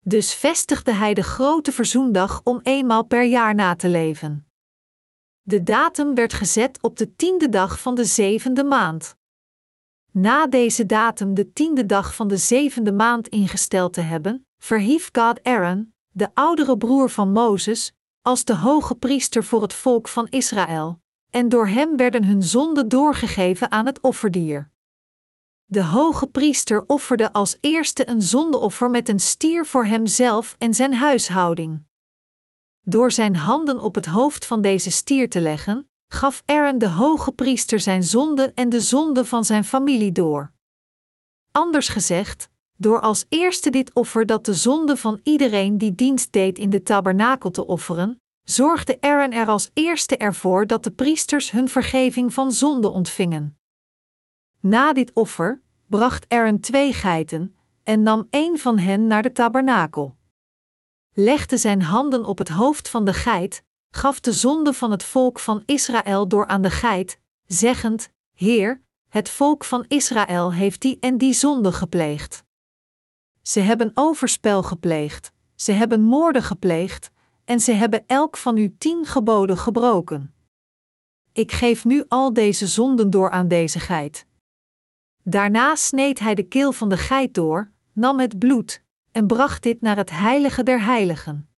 Dus vestigde hij de grote verzoendag om eenmaal per jaar na te leven. De datum werd gezet op de tiende dag van de zevende maand. Na deze datum de tiende dag van de zevende maand ingesteld te hebben, verhief God Aaron, de oudere broer van Mozes, als de hoge priester voor het volk van Israël, en door hem werden hun zonden doorgegeven aan het offerdier. De hoge priester offerde als eerste een zondeoffer met een stier voor hemzelf en zijn huishouding. Door zijn handen op het hoofd van deze stier te leggen, gaf Aaron de hoge priester zijn zonde en de zonde van zijn familie door. Anders gezegd, door als eerste dit offer dat de zonde van iedereen die dienst deed in de tabernakel te offeren, zorgde Aaron er als eerste ervoor dat de priesters hun vergeving van zonde ontvingen. Na dit offer bracht Aaron twee geiten en nam een van hen naar de tabernakel. Legde zijn handen op het hoofd van de geit, gaf de zonde van het volk van Israël door aan de geit, zeggend: Heer, het volk van Israël heeft die en die zonde gepleegd. Ze hebben overspel gepleegd, ze hebben moorden gepleegd, en ze hebben elk van uw tien geboden gebroken. Ik geef nu al deze zonden door aan deze geit. Daarna sneed hij de keel van de geit door, nam het bloed en bracht dit naar het heilige der heiligen.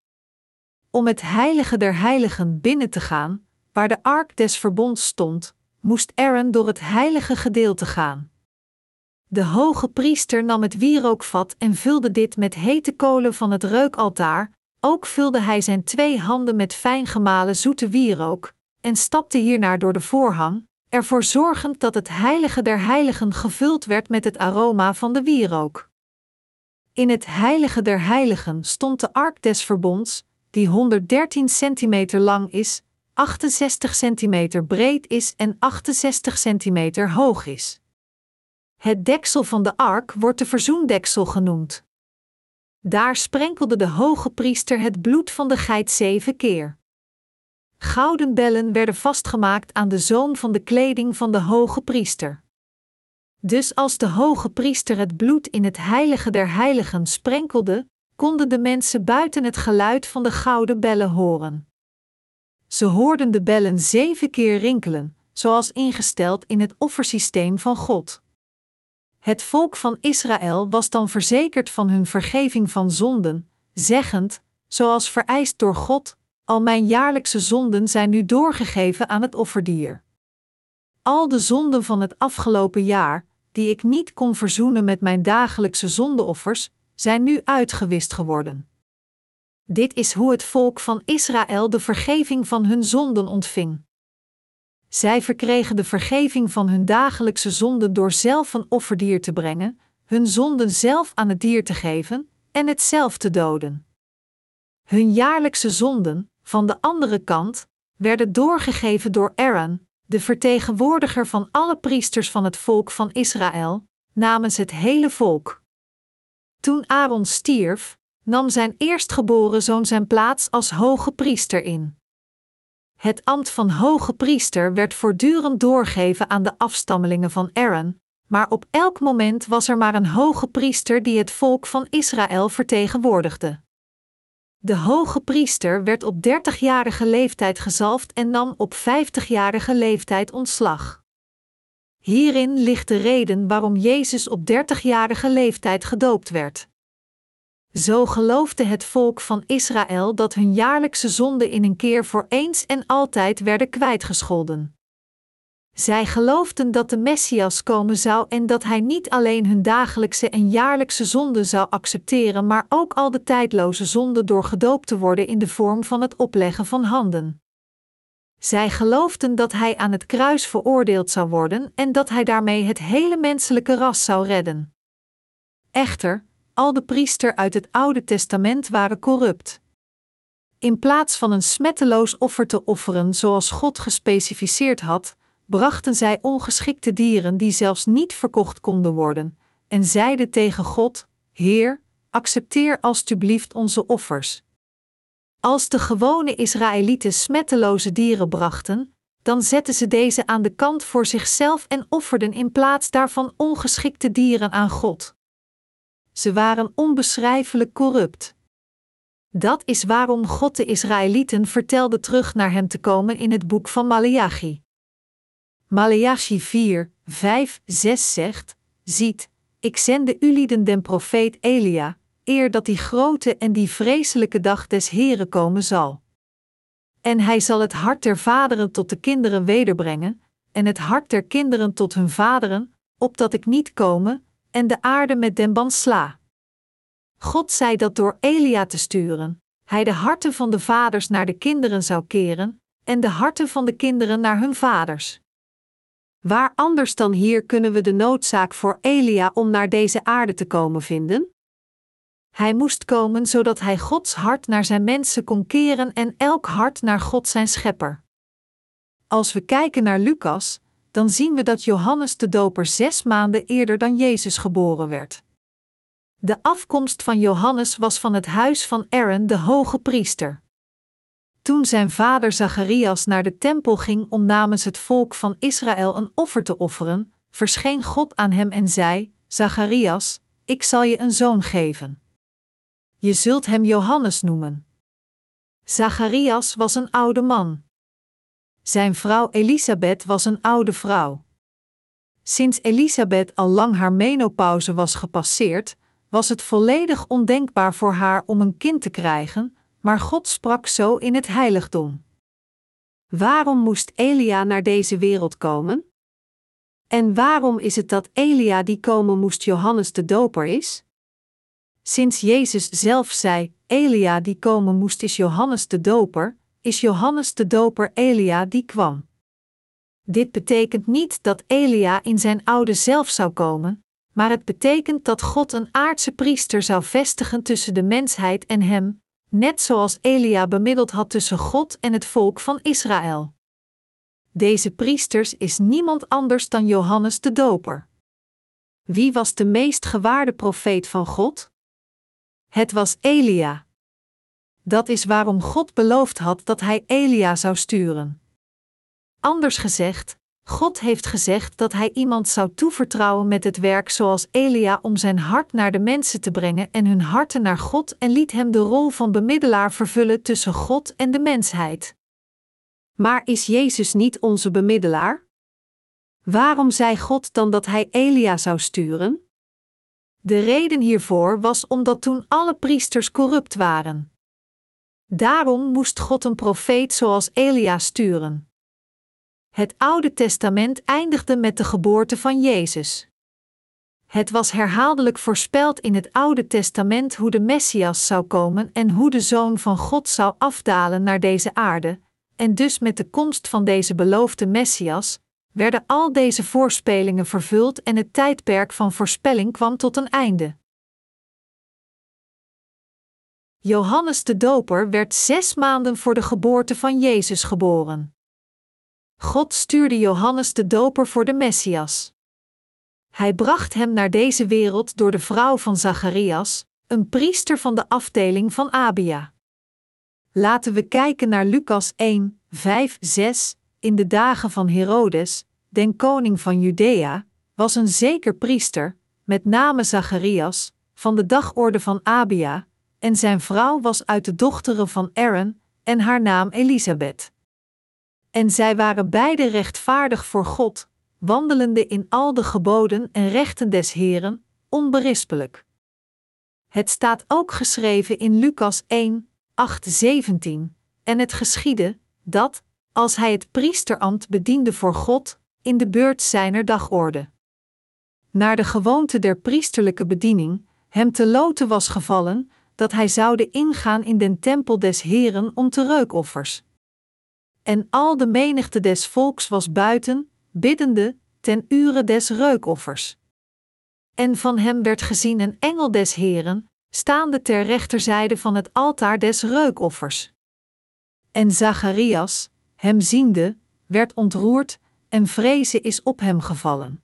Om het heilige der heiligen binnen te gaan, waar de ark des verbonds stond, moest Aaron door het heilige gedeelte gaan. De hoge priester nam het wierookvat en vulde dit met hete kolen van het reukaltaar, ook vulde hij zijn twee handen met fijn gemalen zoete wierook, en stapte hiernaar door de voorhang, ervoor zorgend dat het heilige der heiligen gevuld werd met het aroma van de wierook. In het heilige der heiligen stond de ark des verbonds, die 113 centimeter lang is, 68 centimeter breed is en 68 centimeter hoog is. Het deksel van de ark wordt de verzoendeksel genoemd. Daar sprenkelde de hoge priester het bloed van de geit zeven keer. Gouden bellen werden vastgemaakt aan de zoom van de kleding van de hoge priester. Dus als de hoge priester het bloed in het heilige der heiligen sprenkelde, konden de mensen buiten het geluid van de gouden bellen horen. Ze hoorden de bellen zeven keer rinkelen, zoals ingesteld in het offersysteem van God. Het volk van Israël was dan verzekerd van hun vergeving van zonden, zeggend, zoals vereist door God: Al mijn jaarlijkse zonden zijn nu doorgegeven aan het offerdier. Al de zonden van het afgelopen jaar, die ik niet kon verzoenen met mijn dagelijkse zondeoffers, zijn nu uitgewist geworden. Dit is hoe het volk van Israël de vergeving van hun zonden ontving. Zij verkregen de vergeving van hun dagelijkse zonden door zelf een offerdier te brengen, hun zonden zelf aan het dier te geven en het zelf te doden. Hun jaarlijkse zonden, van de andere kant, werden doorgegeven door Aaron, de vertegenwoordiger van alle priesters van het volk van Israël, namens het hele volk. Toen Aaron stierf, nam zijn eerstgeboren zoon zijn plaats als hoge priester in. Het ambt van hoge priester werd voortdurend doorgegeven aan de afstammelingen van Aaron, maar op elk moment was er maar een hoge priester die het volk van Israël vertegenwoordigde. De hoge priester werd op 30-jarige leeftijd gezalfd en nam op 50-jarige leeftijd ontslag. Hierin ligt de reden waarom Jezus op 30-jarige leeftijd gedoopt werd. Zo geloofde het volk van Israël dat hun jaarlijkse zonden in een keer voor eens en altijd werden kwijtgescholden. Zij geloofden dat de Messias komen zou en dat hij niet alleen hun dagelijkse en jaarlijkse zonden zou accepteren, maar ook al de tijdloze zonden door gedoopt te worden in de vorm van het opleggen van handen. Zij geloofden dat hij aan het kruis veroordeeld zou worden en dat hij daarmee het hele menselijke ras zou redden. Echter, al de priester uit het Oude Testament waren corrupt. In plaats van een smetteloos offer te offeren zoals God gespecificeerd had, brachten zij ongeschikte dieren die zelfs niet verkocht konden worden, en zeiden tegen God: Heer, accepteer alstublieft onze offers. Als de gewone Israëlieten smetteloze dieren brachten, dan zetten ze deze aan de kant voor zichzelf en offerden in plaats daarvan ongeschikte dieren aan God. Ze waren onbeschrijfelijk corrupt. Dat is waarom God de Israëlieten vertelde terug naar hem te komen in het boek van Maleachi. Maleachi 4, 5, 6 zegt: Ziet, ik zende ulieden den profeet Elia, eer dat die grote en die vreselijke dag des Heren komen zal. En hij zal het hart der vaderen tot de kinderen wederbrengen, en het hart der kinderen tot hun vaderen, opdat ik niet komen, en de aarde met den ban sla. God zei dat door Elia te sturen, hij de harten van de vaders naar de kinderen zou keren, en de harten van de kinderen naar hun vaders. Waar anders dan hier kunnen we de noodzaak voor Elia om naar deze aarde te komen vinden? Hij moest komen zodat hij Gods hart naar zijn mensen kon keren en elk hart naar God zijn schepper. Als we kijken naar Lucas, dan zien we dat Johannes de Doper zes maanden eerder dan Jezus geboren werd. De afkomst van Johannes was van het huis van Aaron, de hoge priester. Toen zijn vader Zacharias naar de tempel ging om namens het volk van Israël een offer te offeren, verscheen God aan hem en zei: Zacharias, ik zal je een zoon geven. Je zult hem Johannes noemen. Zacharias was een oude man. Zijn vrouw Elisabeth was een oude vrouw. Sinds Elisabeth al lang haar menopauze was gepasseerd, was het volledig ondenkbaar voor haar om een kind te krijgen, maar God sprak zo in het heiligdom. Waarom moest Elia naar deze wereld komen? En waarom is het dat Elia die komen moest Johannes de Doper is? Sinds Jezus zelf zei: Elia die komen moest is Johannes de Doper, is Johannes de Doper Elia die kwam. Dit betekent niet dat Elia in zijn oude zelf zou komen, maar het betekent dat God een aardse priester zou vestigen tussen de mensheid en hem, net zoals Elia bemiddeld had tussen God en het volk van Israël. Deze priesters is niemand anders dan Johannes de Doper. Wie was de meest gewaarde profeet van God? Het was Elia. Dat is waarom God beloofd had dat hij Elia zou sturen. Anders gezegd, God heeft gezegd dat hij iemand zou toevertrouwen met het werk zoals Elia om zijn hart naar de mensen te brengen en hun harten naar God en liet hem de rol van bemiddelaar vervullen tussen God en de mensheid. Maar is Jezus niet onze bemiddelaar? Waarom zei God dan dat hij Elia zou sturen? De reden hiervoor was omdat toen alle priesters corrupt waren. Daarom moest God een profeet zoals Elia sturen. Het Oude Testament eindigde met de geboorte van Jezus. Het was herhaaldelijk voorspeld in het Oude Testament hoe de Messias zou komen en hoe de Zoon van God zou afdalen naar deze aarde, en dus met de komst van deze beloofde Messias werden al deze voorspelingen vervuld en het tijdperk van voorspelling kwam tot een einde. Johannes de Doper werd zes maanden voor de geboorte van Jezus geboren. God stuurde Johannes de Doper voor de Messias. Hij bracht hem naar deze wereld door de vrouw van Zacharias, een priester van de afdeling van Abia. Laten we kijken naar Lucas 1, 5, 6. In de dagen van Herodes, den koning van Judea, was een zeker priester, met name Zacharias, van de dagorde van Abia, en zijn vrouw was uit de dochteren van Aaron, en haar naam Elisabeth. En zij waren beide rechtvaardig voor God, wandelende in al de geboden en rechten des Heren, onberispelijk. Het staat ook geschreven in Lucas 1, 8, 17, en het geschiedde, dat, als hij het priesterambt bediende voor God, in de beurt zijner dagorde. Naar de gewoonte der priesterlijke bediening, hem te loten was gevallen, dat hij zoude ingaan in den tempel des Heren om te reukoffers. En al de menigte des volks was buiten, biddende, ten ure des reukoffers. En van hem werd gezien een engel des Heren, staande ter rechterzijde van het altaar des reukoffers. En Zacharias, hem ziende, werd ontroerd, en vrezen is op hem gevallen.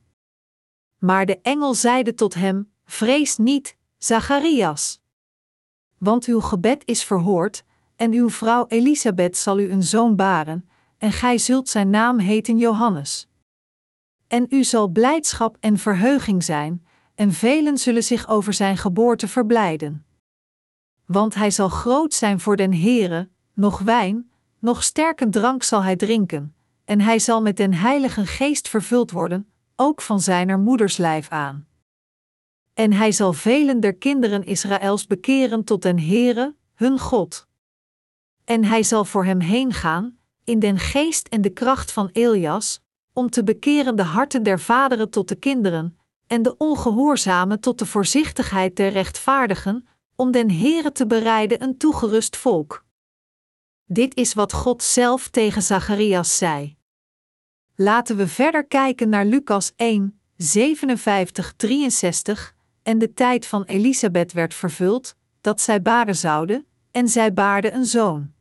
Maar de engel zeide tot hem: Vrees niet, Zacharias. Want uw gebed is verhoord, en uw vrouw Elisabeth zal u een zoon baren, en gij zult zijn naam heten Johannes. En u zal blijdschap en verheuging zijn, en velen zullen zich over zijn geboorte verblijden. Want hij zal groot zijn voor den Heere, nog wijn, nog sterke drank zal hij drinken, en hij zal met den Heilige Geest vervuld worden, ook van zijner moeders lijf aan. En hij zal velen der kinderen Israëls bekeren tot den Heere, hun God. En hij zal voor hem heen gaan, in den geest en de kracht van Elias, om te bekeren de harten der vaderen tot de kinderen, en de ongehoorzamen tot de voorzichtigheid der rechtvaardigen, om den Heere te bereiden een toegerust volk. Dit is wat God zelf tegen Zacharias zei. Laten we verder kijken naar Lucas 1, 57, 63. En de tijd van Elisabeth werd vervuld, dat zij baren zouden, en zij baarde een zoon.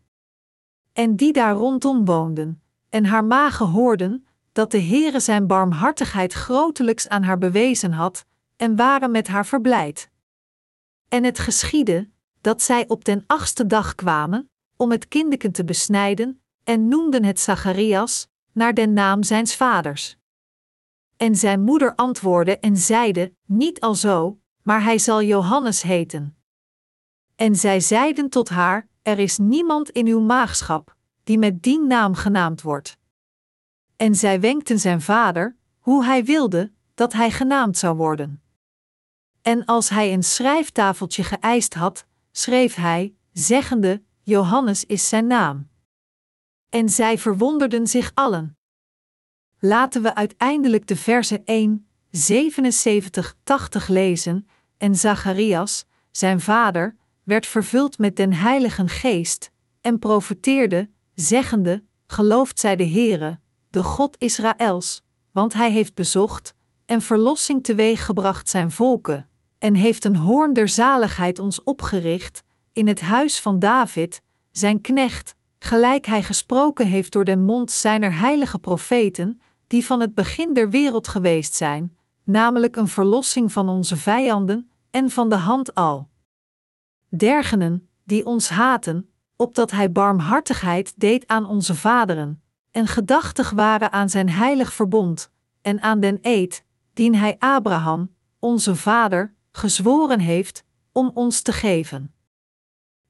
En die daar rondom woonden, en haar magen hoorden, dat de Heere zijn barmhartigheid grotelijks aan haar bewezen had, en waren met haar verblijd. En het geschiedde, dat zij op den achtste dag kwamen, om het kindeken te besnijden, en noemden het Zacharias, naar den naam zijns vaders. En zijn moeder antwoordde en zeide: Niet alzo, maar hij zal Johannes heten. En zij zeiden tot haar: Er is niemand in uw maagschap, die met die naam genaamd wordt. En zij wenkten zijn vader, hoe hij wilde, dat hij genaamd zou worden. En als hij een schrijftafeltje geëist had, schreef hij, zeggende: Johannes is zijn naam. En zij verwonderden zich allen. Laten we uiteindelijk de verse 1, 77, 80 lezen. En Zacharias, zijn vader, werd vervuld met den Heiligen Geest, en profeteerde, zeggende: Gelooft zij de Heere, de God Israëls, want hij heeft bezocht en verlossing teweeggebracht zijn volken, en heeft een hoorn der zaligheid ons opgericht in het huis van David, zijn knecht, gelijk hij gesproken heeft door den mond zijner heilige profeten, die van het begin der wereld geweest zijn, namelijk een verlossing van onze vijanden en van de hand al. Dergenen, die ons haten, opdat hij barmhartigheid deed aan onze vaderen, en gedachtig waren aan zijn heilig verbond, en aan den eed, dien hij Abraham, onze vader, gezworen heeft, om ons te geven.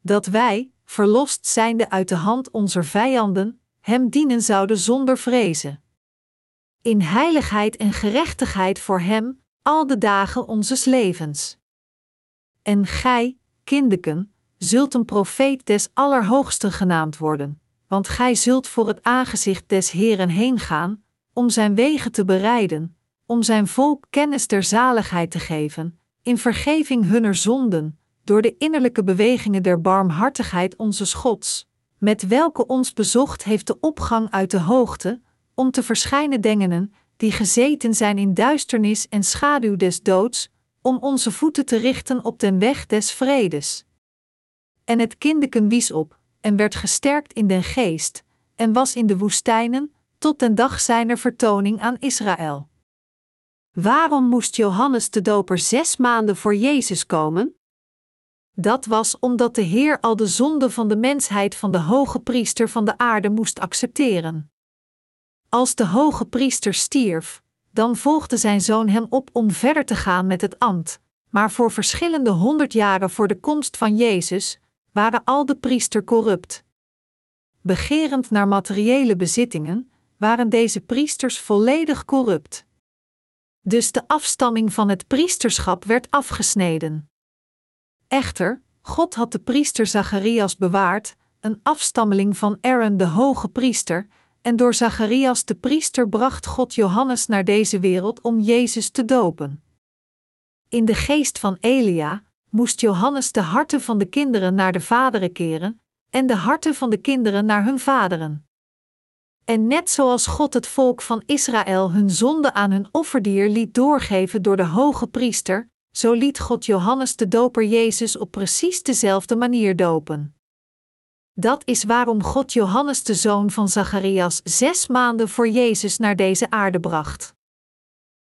Dat wij, verlost zijnde uit de hand onze vijanden, hem dienen zouden zonder vrezen. In heiligheid en gerechtigheid voor hem, al de dagen onzes levens. En gij, kindeken, zult een profeet des Allerhoogsten genaamd worden, want gij zult voor het aangezicht des Heeren heen gaan, om zijn wegen te bereiden, om zijn volk kennis der zaligheid te geven, in vergeving hunner zonden, door de innerlijke bewegingen der barmhartigheid onze Gods, met welke ons bezocht heeft de opgang uit de hoogte, om te verschijnen dengenen, die gezeten zijn in duisternis en schaduw des doods, om onze voeten te richten op den weg des vredes. En het kindeken wies op, en werd gesterkt in den geest, en was in de woestijnen, tot den dag zijner vertoning aan Israël. Waarom moest Johannes de Doper zes maanden voor Jezus komen? Dat was omdat de Heer al de zonde van de mensheid van de hoge priester van de aarde moest accepteren. Als de hoge priester stierf, dan volgde zijn zoon hem op om verder te gaan met het ambt, maar voor verschillende honderd jaren voor de komst van Jezus waren al de priester corrupt. Begerend naar materiële bezittingen, waren deze priesters volledig corrupt. Dus de afstamming van het priesterschap werd afgesneden. Echter, God had de priester Zacharias bewaard, een afstammeling van Aaron de hoge priester, en door Zacharias de priester bracht God Johannes naar deze wereld om Jezus te dopen. In de geest van Elia moest Johannes de harten van de kinderen naar de vaderen keren en de harten van de kinderen naar hun vaderen. En net zoals God het volk van Israël hun zonde aan hun offerdier liet doorgeven door de hoge priester, zo liet God Johannes de doper Jezus op precies dezelfde manier dopen. Dat is waarom God Johannes de zoon van Zacharias zes maanden voor Jezus naar deze aarde bracht.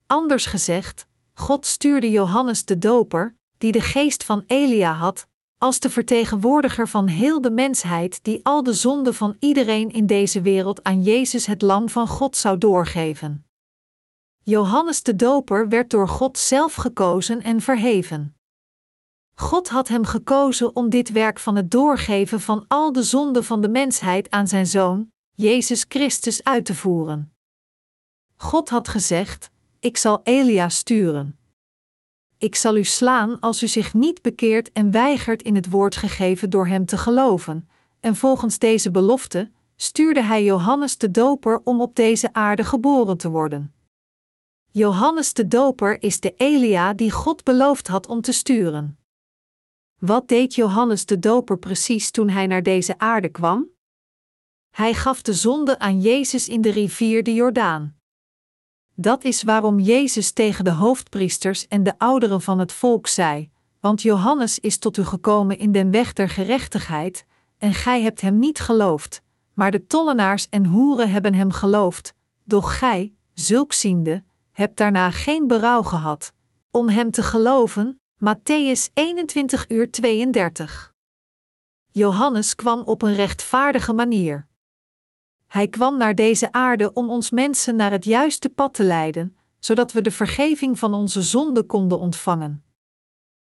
Anders gezegd, God stuurde Johannes de doper, die de geest van Elia had, als de vertegenwoordiger van heel de mensheid die al de zonden van iedereen in deze wereld aan Jezus het lam van God zou doorgeven. Johannes de Doper werd door God zelf gekozen en verheven. God had hem gekozen om dit werk van het doorgeven van al de zonden van de mensheid aan zijn zoon, Jezus Christus, uit te voeren. God had gezegd: Ik zal Elia sturen. Ik zal u slaan als u zich niet bekeert en weigert in het woord gegeven door hem te geloven. En volgens deze belofte stuurde hij Johannes de Doper om op deze aarde geboren te worden. Johannes de Doper is de Elia die God beloofd had om te sturen. Wat deed Johannes de Doper precies toen hij naar deze aarde kwam? Hij gaf de zonde aan Jezus in de rivier de Jordaan. Dat is waarom Jezus tegen de hoofdpriesters en de ouderen van het volk zei: Want Johannes is tot u gekomen in den weg der gerechtigheid, en gij hebt hem niet geloofd, maar de tollenaars en hoeren hebben hem geloofd, doch gij, zulk ziende, hebt daarna geen berouw gehad. Om hem te geloven, Matthäus 21 uur 32. Johannes kwam op een rechtvaardige manier. Hij kwam naar deze aarde om ons mensen naar het juiste pad te leiden, zodat we de vergeving van onze zonden konden ontvangen.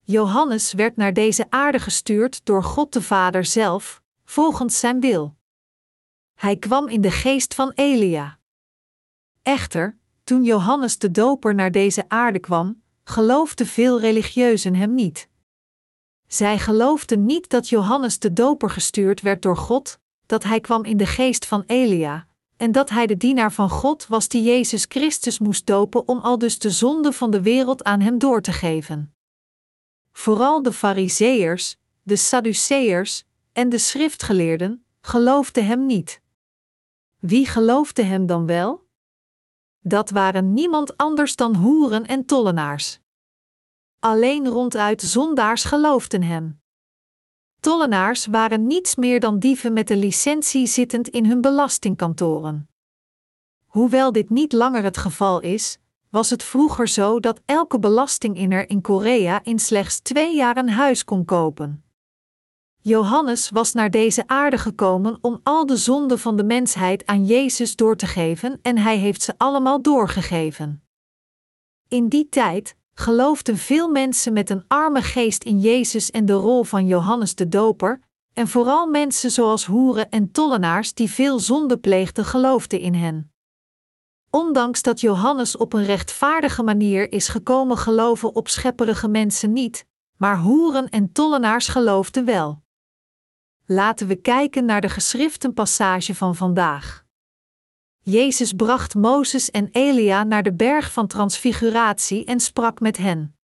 Johannes werd naar deze aarde gestuurd door God de Vader zelf, volgens zijn wil. Hij kwam in de geest van Elia. Echter, toen Johannes de Doper naar deze aarde kwam, geloofden veel religieuzen hem niet. Zij geloofden niet dat Johannes de Doper gestuurd werd door God, dat hij kwam in de geest van Elia, en dat hij de dienaar van God was die Jezus Christus moest dopen om al dus de zonde van de wereld aan hem door te geven. Vooral de Fariseërs, de Sadduceërs en de schriftgeleerden geloofden hem niet. Wie geloofde hem dan wel? Dat waren niemand anders dan hoeren en tollenaars. Alleen ronduit zondaars geloofden hem. Tollenaars waren niets meer dan dieven met een licentie zittend in hun belastingkantoren. Hoewel dit niet langer het geval is, was het vroeger zo dat elke belastinginner in Korea in slechts twee jaar een huis kon kopen. Johannes was naar deze aarde gekomen om al de zonden van de mensheid aan Jezus door te geven en hij heeft ze allemaal doorgegeven. In die tijd, geloofden veel mensen met een arme geest in Jezus en de rol van Johannes de Doper, en vooral mensen zoals hoeren en tollenaars die veel zonde pleegden geloofden in hen. Ondanks dat Johannes op een rechtvaardige manier is gekomen geloven op schepperige mensen niet, maar hoeren en tollenaars geloofden wel. Laten we kijken naar de geschriftenpassage van vandaag. Jezus bracht Mozes en Elia naar de berg van transfiguratie en sprak met hen.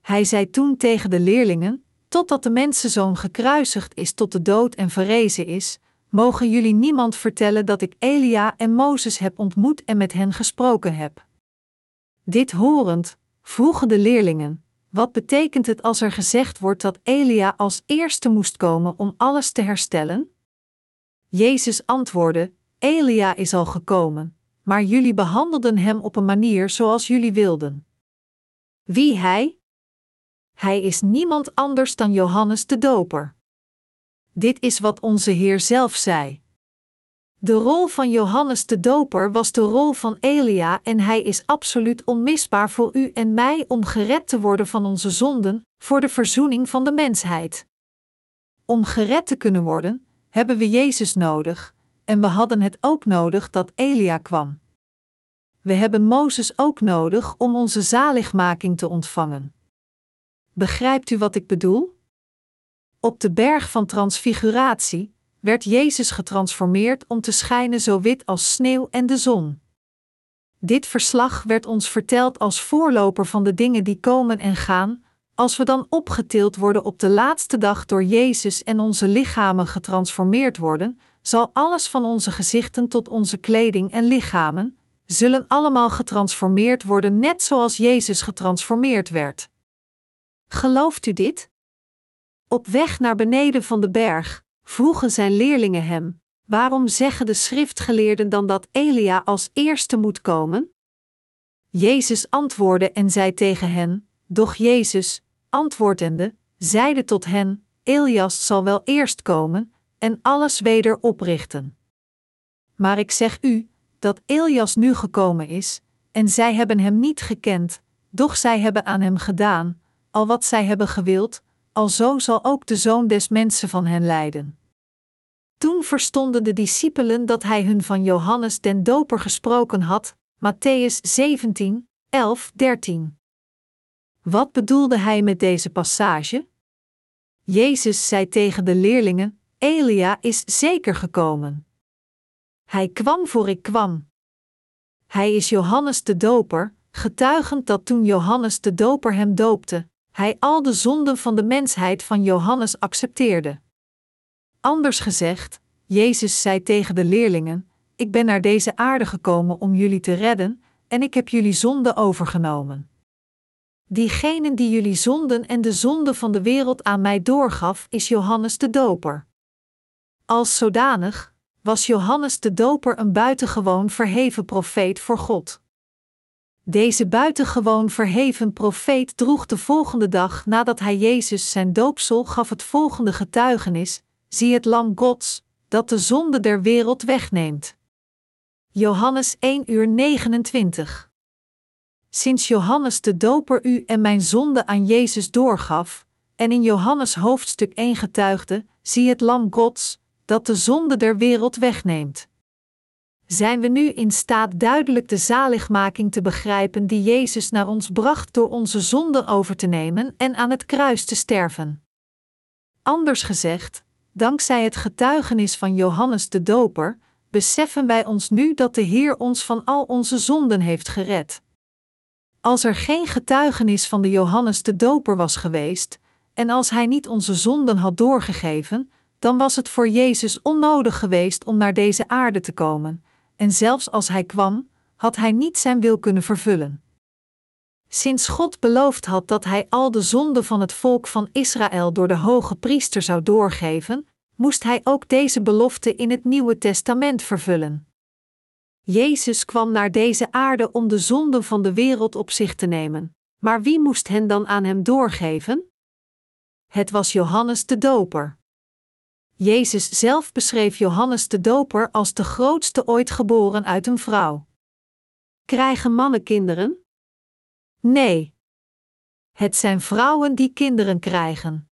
Hij zei toen tegen de leerlingen: Totdat de mensenzoon gekruisigd is tot de dood en verrezen is, mogen jullie niemand vertellen dat ik Elia en Mozes heb ontmoet en met hen gesproken heb. Dit horend, vroegen de leerlingen: Wat betekent het als er gezegd wordt dat Elia als eerste moest komen om alles te herstellen? Jezus antwoordde: Elia is al gekomen, maar jullie behandelden hem op een manier zoals jullie wilden. Wie hij? Hij is niemand anders dan Johannes de Doper. Dit is wat onze Heer zelf zei. De rol van Johannes de Doper was de rol van Elia en hij is absoluut onmisbaar voor u en mij om gered te worden van onze zonden, voor de verzoening van de mensheid. Om gered te kunnen worden, hebben we Jezus nodig, en we hadden het ook nodig dat Elia kwam. We hebben Mozes ook nodig om onze zaligmaking te ontvangen. Begrijpt u wat ik bedoel? Op de berg van transfiguratie werd Jezus getransformeerd om te schijnen zo wit als sneeuw en de zon. Dit verslag werd ons verteld als voorloper van de dingen die komen en gaan, als we dan opgetild worden op de laatste dag door Jezus en onze lichamen getransformeerd worden, zal alles van onze gezichten tot onze kleding en lichamen, zullen allemaal getransformeerd worden net zoals Jezus getransformeerd werd. Gelooft u dit? Op weg naar beneden van de berg vroegen zijn leerlingen hem: Waarom zeggen de schriftgeleerden dan dat Elia als eerste moet komen? Jezus antwoordde en zei tegen hen: Doch Jezus, antwoordende, zeide tot hen: Elias zal wel eerst komen en alles weder oprichten. Maar ik zeg u dat Elias nu gekomen is, en zij hebben hem niet gekend, doch zij hebben aan hem gedaan, al wat zij hebben gewild, alzo zal ook de zoon des mensen van hen lijden. Toen verstonden de discipelen dat hij hun van Johannes den Doper gesproken had, Matthäus 17, 11, 13. Wat bedoelde hij met deze passage? Jezus zei tegen de leerlingen: Elia is zeker gekomen. Hij kwam voor ik kwam. Hij is Johannes de Doper, getuigend dat toen Johannes de Doper hem doopte, hij al de zonden van de mensheid van Johannes accepteerde. Anders gezegd, Jezus zei tegen de leerlingen: Ik ben naar deze aarde gekomen om jullie te redden, en ik heb jullie zonde overgenomen. Diegene die jullie zonden en de zonde van de wereld aan mij doorgaf, is Johannes de Doper. Als zodanig was Johannes de Doper een buitengewoon verheven profeet voor God. Deze buitengewoon verheven profeet droeg de volgende dag nadat hij Jezus zijn doopsel gaf het volgende getuigenis: Zie het Lam Gods, dat de zonde der wereld wegneemt. Johannes 1 uur 29. Sinds Johannes de Doper u en mijn zonde aan Jezus doorgaf, en in Johannes hoofdstuk 1 getuigde: Zie het Lam Gods, dat de zonde der wereld wegneemt. Zijn we nu in staat duidelijk de zaligmaking te begrijpen die Jezus naar ons bracht door onze zonden over te nemen en aan het kruis te sterven? Anders gezegd, dankzij het getuigenis van Johannes de Doper, beseffen wij ons nu dat de Heer ons van al onze zonden heeft gered. Als er geen getuigenis van de Johannes de Doper was geweest, en als hij niet onze zonden had doorgegeven, dan was het voor Jezus onnodig geweest om naar deze aarde te komen, en zelfs als hij kwam, had hij niet zijn wil kunnen vervullen. Sinds God beloofd had dat hij al de zonden van het volk van Israël door de hoge priester zou doorgeven, moest hij ook deze belofte in het Nieuwe Testament vervullen. Jezus kwam naar deze aarde om de zonden van de wereld op zich te nemen, maar wie moest hen dan aan hem doorgeven? Het was Johannes de Doper. Jezus zelf beschreef Johannes de Doper als de grootste ooit geboren uit een vrouw. Krijgen mannen kinderen? Nee. Het zijn vrouwen die kinderen krijgen.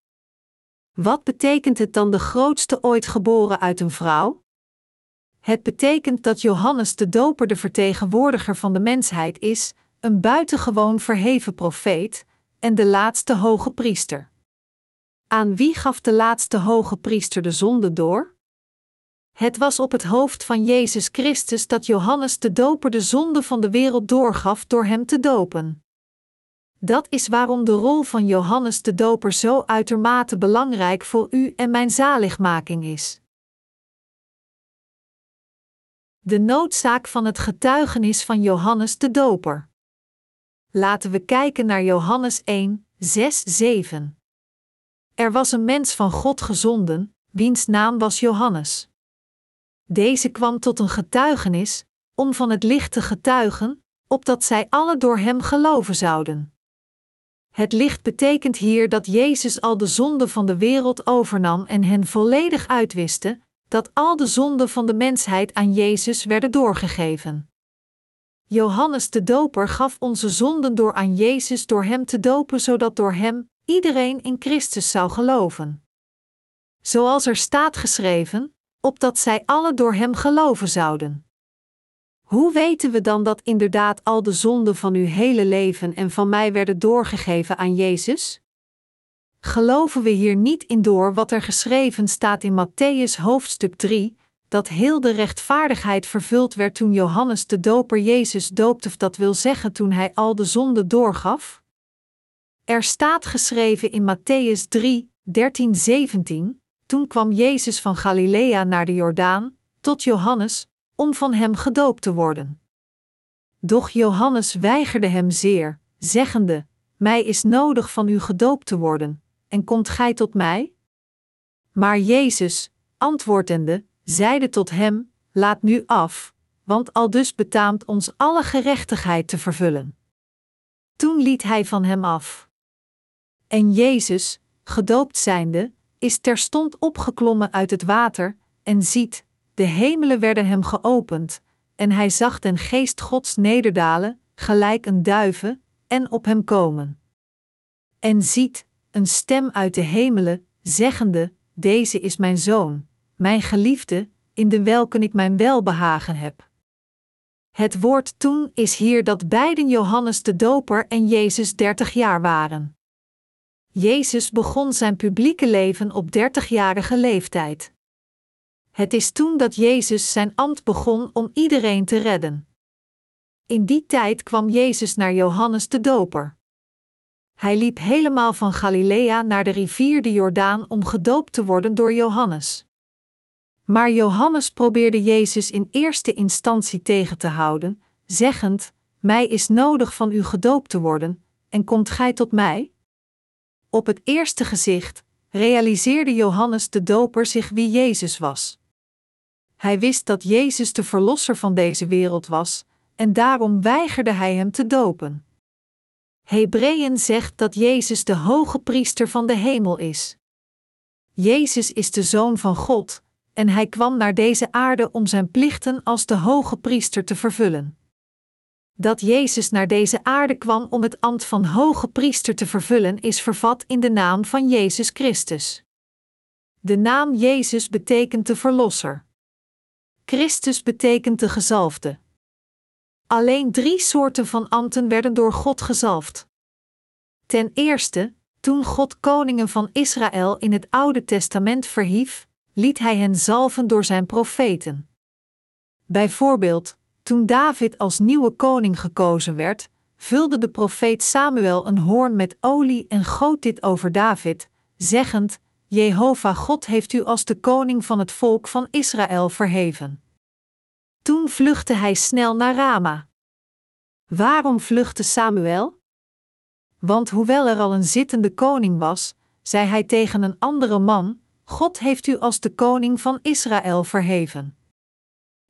Wat betekent het dan de grootste ooit geboren uit een vrouw? Het betekent dat Johannes de Doper de vertegenwoordiger van de mensheid is, een buitengewoon verheven profeet en de laatste hoge priester. Aan wie gaf de laatste hoge priester de zonde door? Het was op het hoofd van Jezus Christus dat Johannes de Doper de zonde van de wereld doorgaf door hem te dopen. Dat is waarom de rol van Johannes de Doper zo uitermate belangrijk voor u en mijn zaligmaking is. De noodzaak van het getuigenis van Johannes de Doper. Laten we kijken naar Johannes 1, 6, 7. Er was een mens van God gezonden, wiens naam was Johannes. Deze kwam tot een getuigenis, om van het licht te getuigen, opdat zij alle door hem geloven zouden. Het licht betekent hier dat Jezus al de zonden van de wereld overnam en hen volledig uitwiste, dat al de zonden van de mensheid aan Jezus werden doorgegeven. Johannes de Doper gaf onze zonden door aan Jezus door hem te dopen, zodat door hem iedereen in Christus zou geloven. Zoals er staat geschreven, opdat zij alle door hem geloven zouden. Hoe weten we dan dat inderdaad al de zonden van uw hele leven en van mij werden doorgegeven aan Jezus? geloven we hier niet in door wat er geschreven staat in Matthäus hoofdstuk 3, dat heel de rechtvaardigheid vervuld werd toen Johannes de Doper Jezus doopte, of dat wil zeggen toen hij al de zonde doorgaf? Er staat geschreven in Matthäus 3, 13, 17: Toen kwam Jezus van Galilea naar de Jordaan, tot Johannes, om van hem gedoopt te worden. Doch Johannes weigerde hem zeer, zeggende: Mij is nodig van u gedoopt te worden, en komt gij tot mij? Maar Jezus, antwoordende, zeide tot hem: Laat nu af, want al dus betaamt ons alle gerechtigheid te vervullen. Toen liet hij van hem af. En Jezus, gedoopt zijnde, is terstond opgeklommen uit het water, en ziet, de hemelen werden hem geopend, en hij zag den geest Gods nederdalen, gelijk een duiven, en op hem komen. En ziet, een stem uit de hemelen, zeggende: Deze is mijn zoon, mijn geliefde, in de welken ik mijn welbehagen heb. Het woord toen is hier dat beiden Johannes de Doper en Jezus dertig jaar waren. Jezus begon zijn publieke leven op dertigjarige leeftijd. Het is toen dat Jezus zijn ambt begon om iedereen te redden. In die tijd kwam Jezus naar Johannes de Doper. Hij liep helemaal van Galilea naar de rivier de Jordaan om gedoopt te worden door Johannes. Maar Johannes probeerde Jezus in eerste instantie tegen te houden, zeggend: Mij is nodig van u gedoopt te worden, en komt gij tot mij? Op het eerste gezicht realiseerde Johannes de Doper zich wie Jezus was. Hij wist dat Jezus de Verlosser van deze wereld was, en daarom weigerde hij hem te dopen. Hebreeën zegt dat Jezus de hoge priester van de hemel is. Jezus is de Zoon van God, en hij kwam naar deze aarde om zijn plichten als de hoge priester te vervullen. Dat Jezus naar deze aarde kwam om het ambt van hoge priester te vervullen is vervat in de naam van Jezus Christus. De naam Jezus betekent de Verlosser. Christus betekent de gezalfde. Alleen drie soorten van ambten werden door God gezalfd. Ten eerste, toen God koningen van Israël in het Oude Testament verhief, liet hij hen zalven door zijn profeten. Bijvoorbeeld, toen David als nieuwe koning gekozen werd, vulde de profeet Samuel een hoorn met olie en goot dit over David, zeggend: Jehovah God heeft u als de koning van het volk van Israël verheven. Toen vluchtte hij snel naar Rama. Waarom vluchtte Samuel? Want hoewel er al een zittende koning was, zei hij tegen een andere man: God heeft u als de koning van Israël verheven.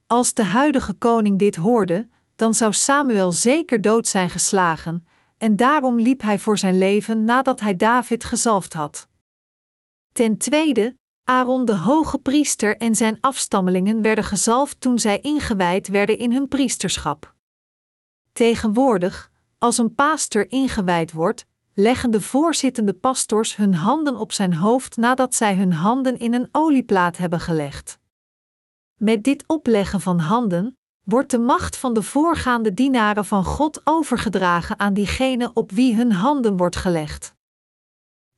Als de huidige koning dit hoorde, dan zou Samuel zeker dood zijn geslagen, en daarom liep hij voor zijn leven nadat hij David gezalfd had. Ten tweede, Aaron de hoge priester en zijn afstammelingen werden gezalfd toen zij ingewijd werden in hun priesterschap. Tegenwoordig, als een paaster ingewijd wordt, leggen de voorzittende pastors hun handen op zijn hoofd nadat zij hun handen in een olieplaat hebben gelegd. Met dit opleggen van handen wordt de macht van de voorgaande dienaren van God overgedragen aan diegene op wie hun handen wordt gelegd.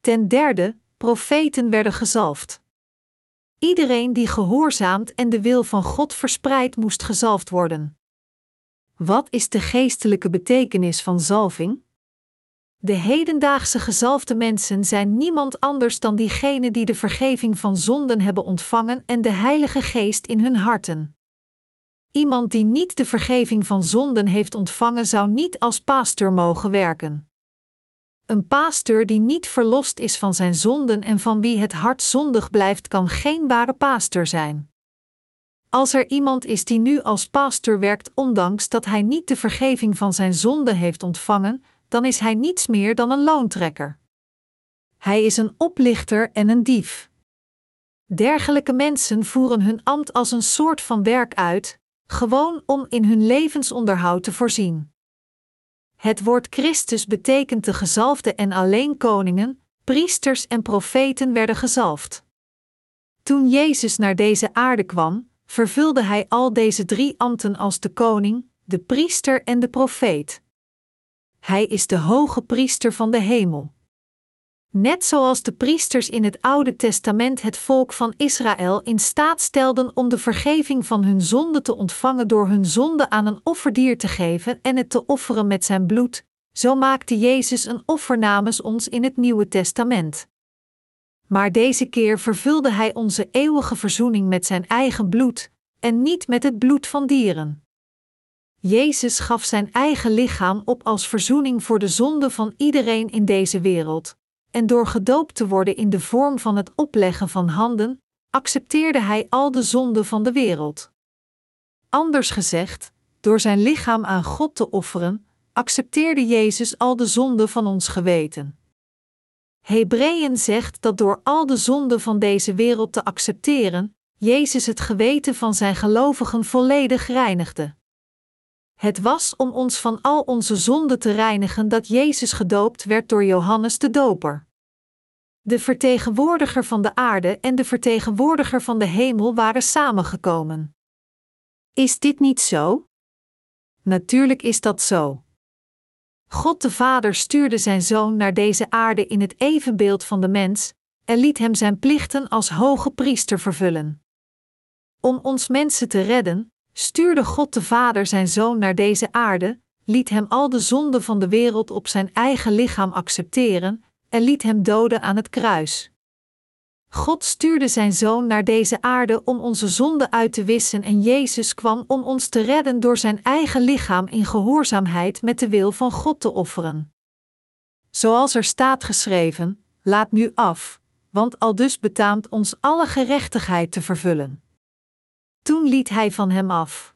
Ten derde, profeten werden gezalfd. Iedereen die gehoorzaamt en de wil van God verspreidt, moest gezalfd worden. Wat is de geestelijke betekenis van zalving? De hedendaagse gezalfde mensen zijn niemand anders dan diegenen die de vergeving van zonden hebben ontvangen en de Heilige Geest in hun harten. Iemand die niet de vergeving van zonden heeft ontvangen, zou niet als pastor mogen werken. Een pastor die niet verlost is van zijn zonden en van wie het hart zondig blijft, kan geen ware pastor zijn. Als er iemand is die nu als pastor werkt, ondanks dat hij niet de vergeving van zijn zonden heeft ontvangen, dan is hij niets meer dan een loontrekker. Hij is een oplichter en een dief. Dergelijke mensen voeren hun ambt als een soort van werk uit, gewoon om in hun levensonderhoud te voorzien. Het woord Christus betekent de gezalfde en alleen koningen, priesters en profeten werden gezalfd. Toen Jezus naar deze aarde kwam, vervulde hij al deze drie ambten als de koning, de priester en de profeet. Hij is de hoge priester van de hemel. Net zoals de priesters in het Oude Testament het volk van Israël in staat stelden om de vergeving van hun zonde te ontvangen door hun zonde aan een offerdier te geven en het te offeren met zijn bloed, zo maakte Jezus een offer namens ons in het Nieuwe Testament. Maar deze keer vervulde Hij onze eeuwige verzoening met Zijn eigen bloed, en niet met het bloed van dieren. Jezus gaf Zijn eigen lichaam op als verzoening voor de zonde van iedereen in deze wereld, en door gedoopt te worden in de vorm van het opleggen van handen, accepteerde Hij al de zonden van de wereld. Anders gezegd, door Zijn lichaam aan God te offeren, accepteerde Jezus al de zonden van ons geweten. Hebreeën zegt dat door al de zonden van deze wereld te accepteren, Jezus het geweten van zijn gelovigen volledig reinigde. Het was om ons van al onze zonden te reinigen dat Jezus gedoopt werd door Johannes de Doper. De vertegenwoordiger van de aarde en de vertegenwoordiger van de hemel waren samengekomen. Is dit niet zo? Natuurlijk is dat zo. God de Vader stuurde zijn Zoon naar deze aarde in het evenbeeld van de mens en liet hem zijn plichten als hoge priester vervullen. Om ons mensen te redden, stuurde God de Vader zijn Zoon naar deze aarde, liet hem al de zonden van de wereld op zijn eigen lichaam accepteren en liet hem doden aan het kruis. God stuurde zijn Zoon naar deze aarde om onze zonden uit te wissen en Jezus kwam om ons te redden door zijn eigen lichaam in gehoorzaamheid met de wil van God te offeren. Zoals er staat geschreven: Laat nu af, want al dus betaamt ons alle gerechtigheid te vervullen. Toen liet hij van hem af.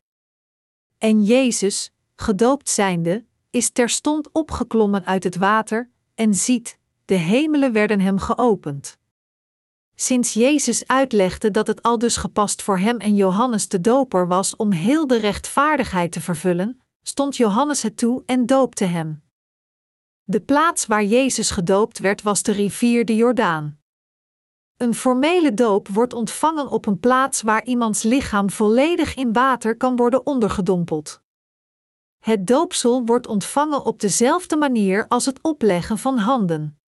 En Jezus, gedoopt zijnde, is terstond opgeklommen uit het water, en ziet, de hemelen werden hem geopend. Sinds Jezus uitlegde dat het al dus gepast voor hem en Johannes de Doper was om heel de rechtvaardigheid te vervullen, stond Johannes het toe en doopte hem. De plaats waar Jezus gedoopt werd was de rivier de Jordaan. Een formele doop wordt ontvangen op een plaats waar iemands lichaam volledig in water kan worden ondergedompeld. Het doopsel wordt ontvangen op dezelfde manier als het opleggen van handen.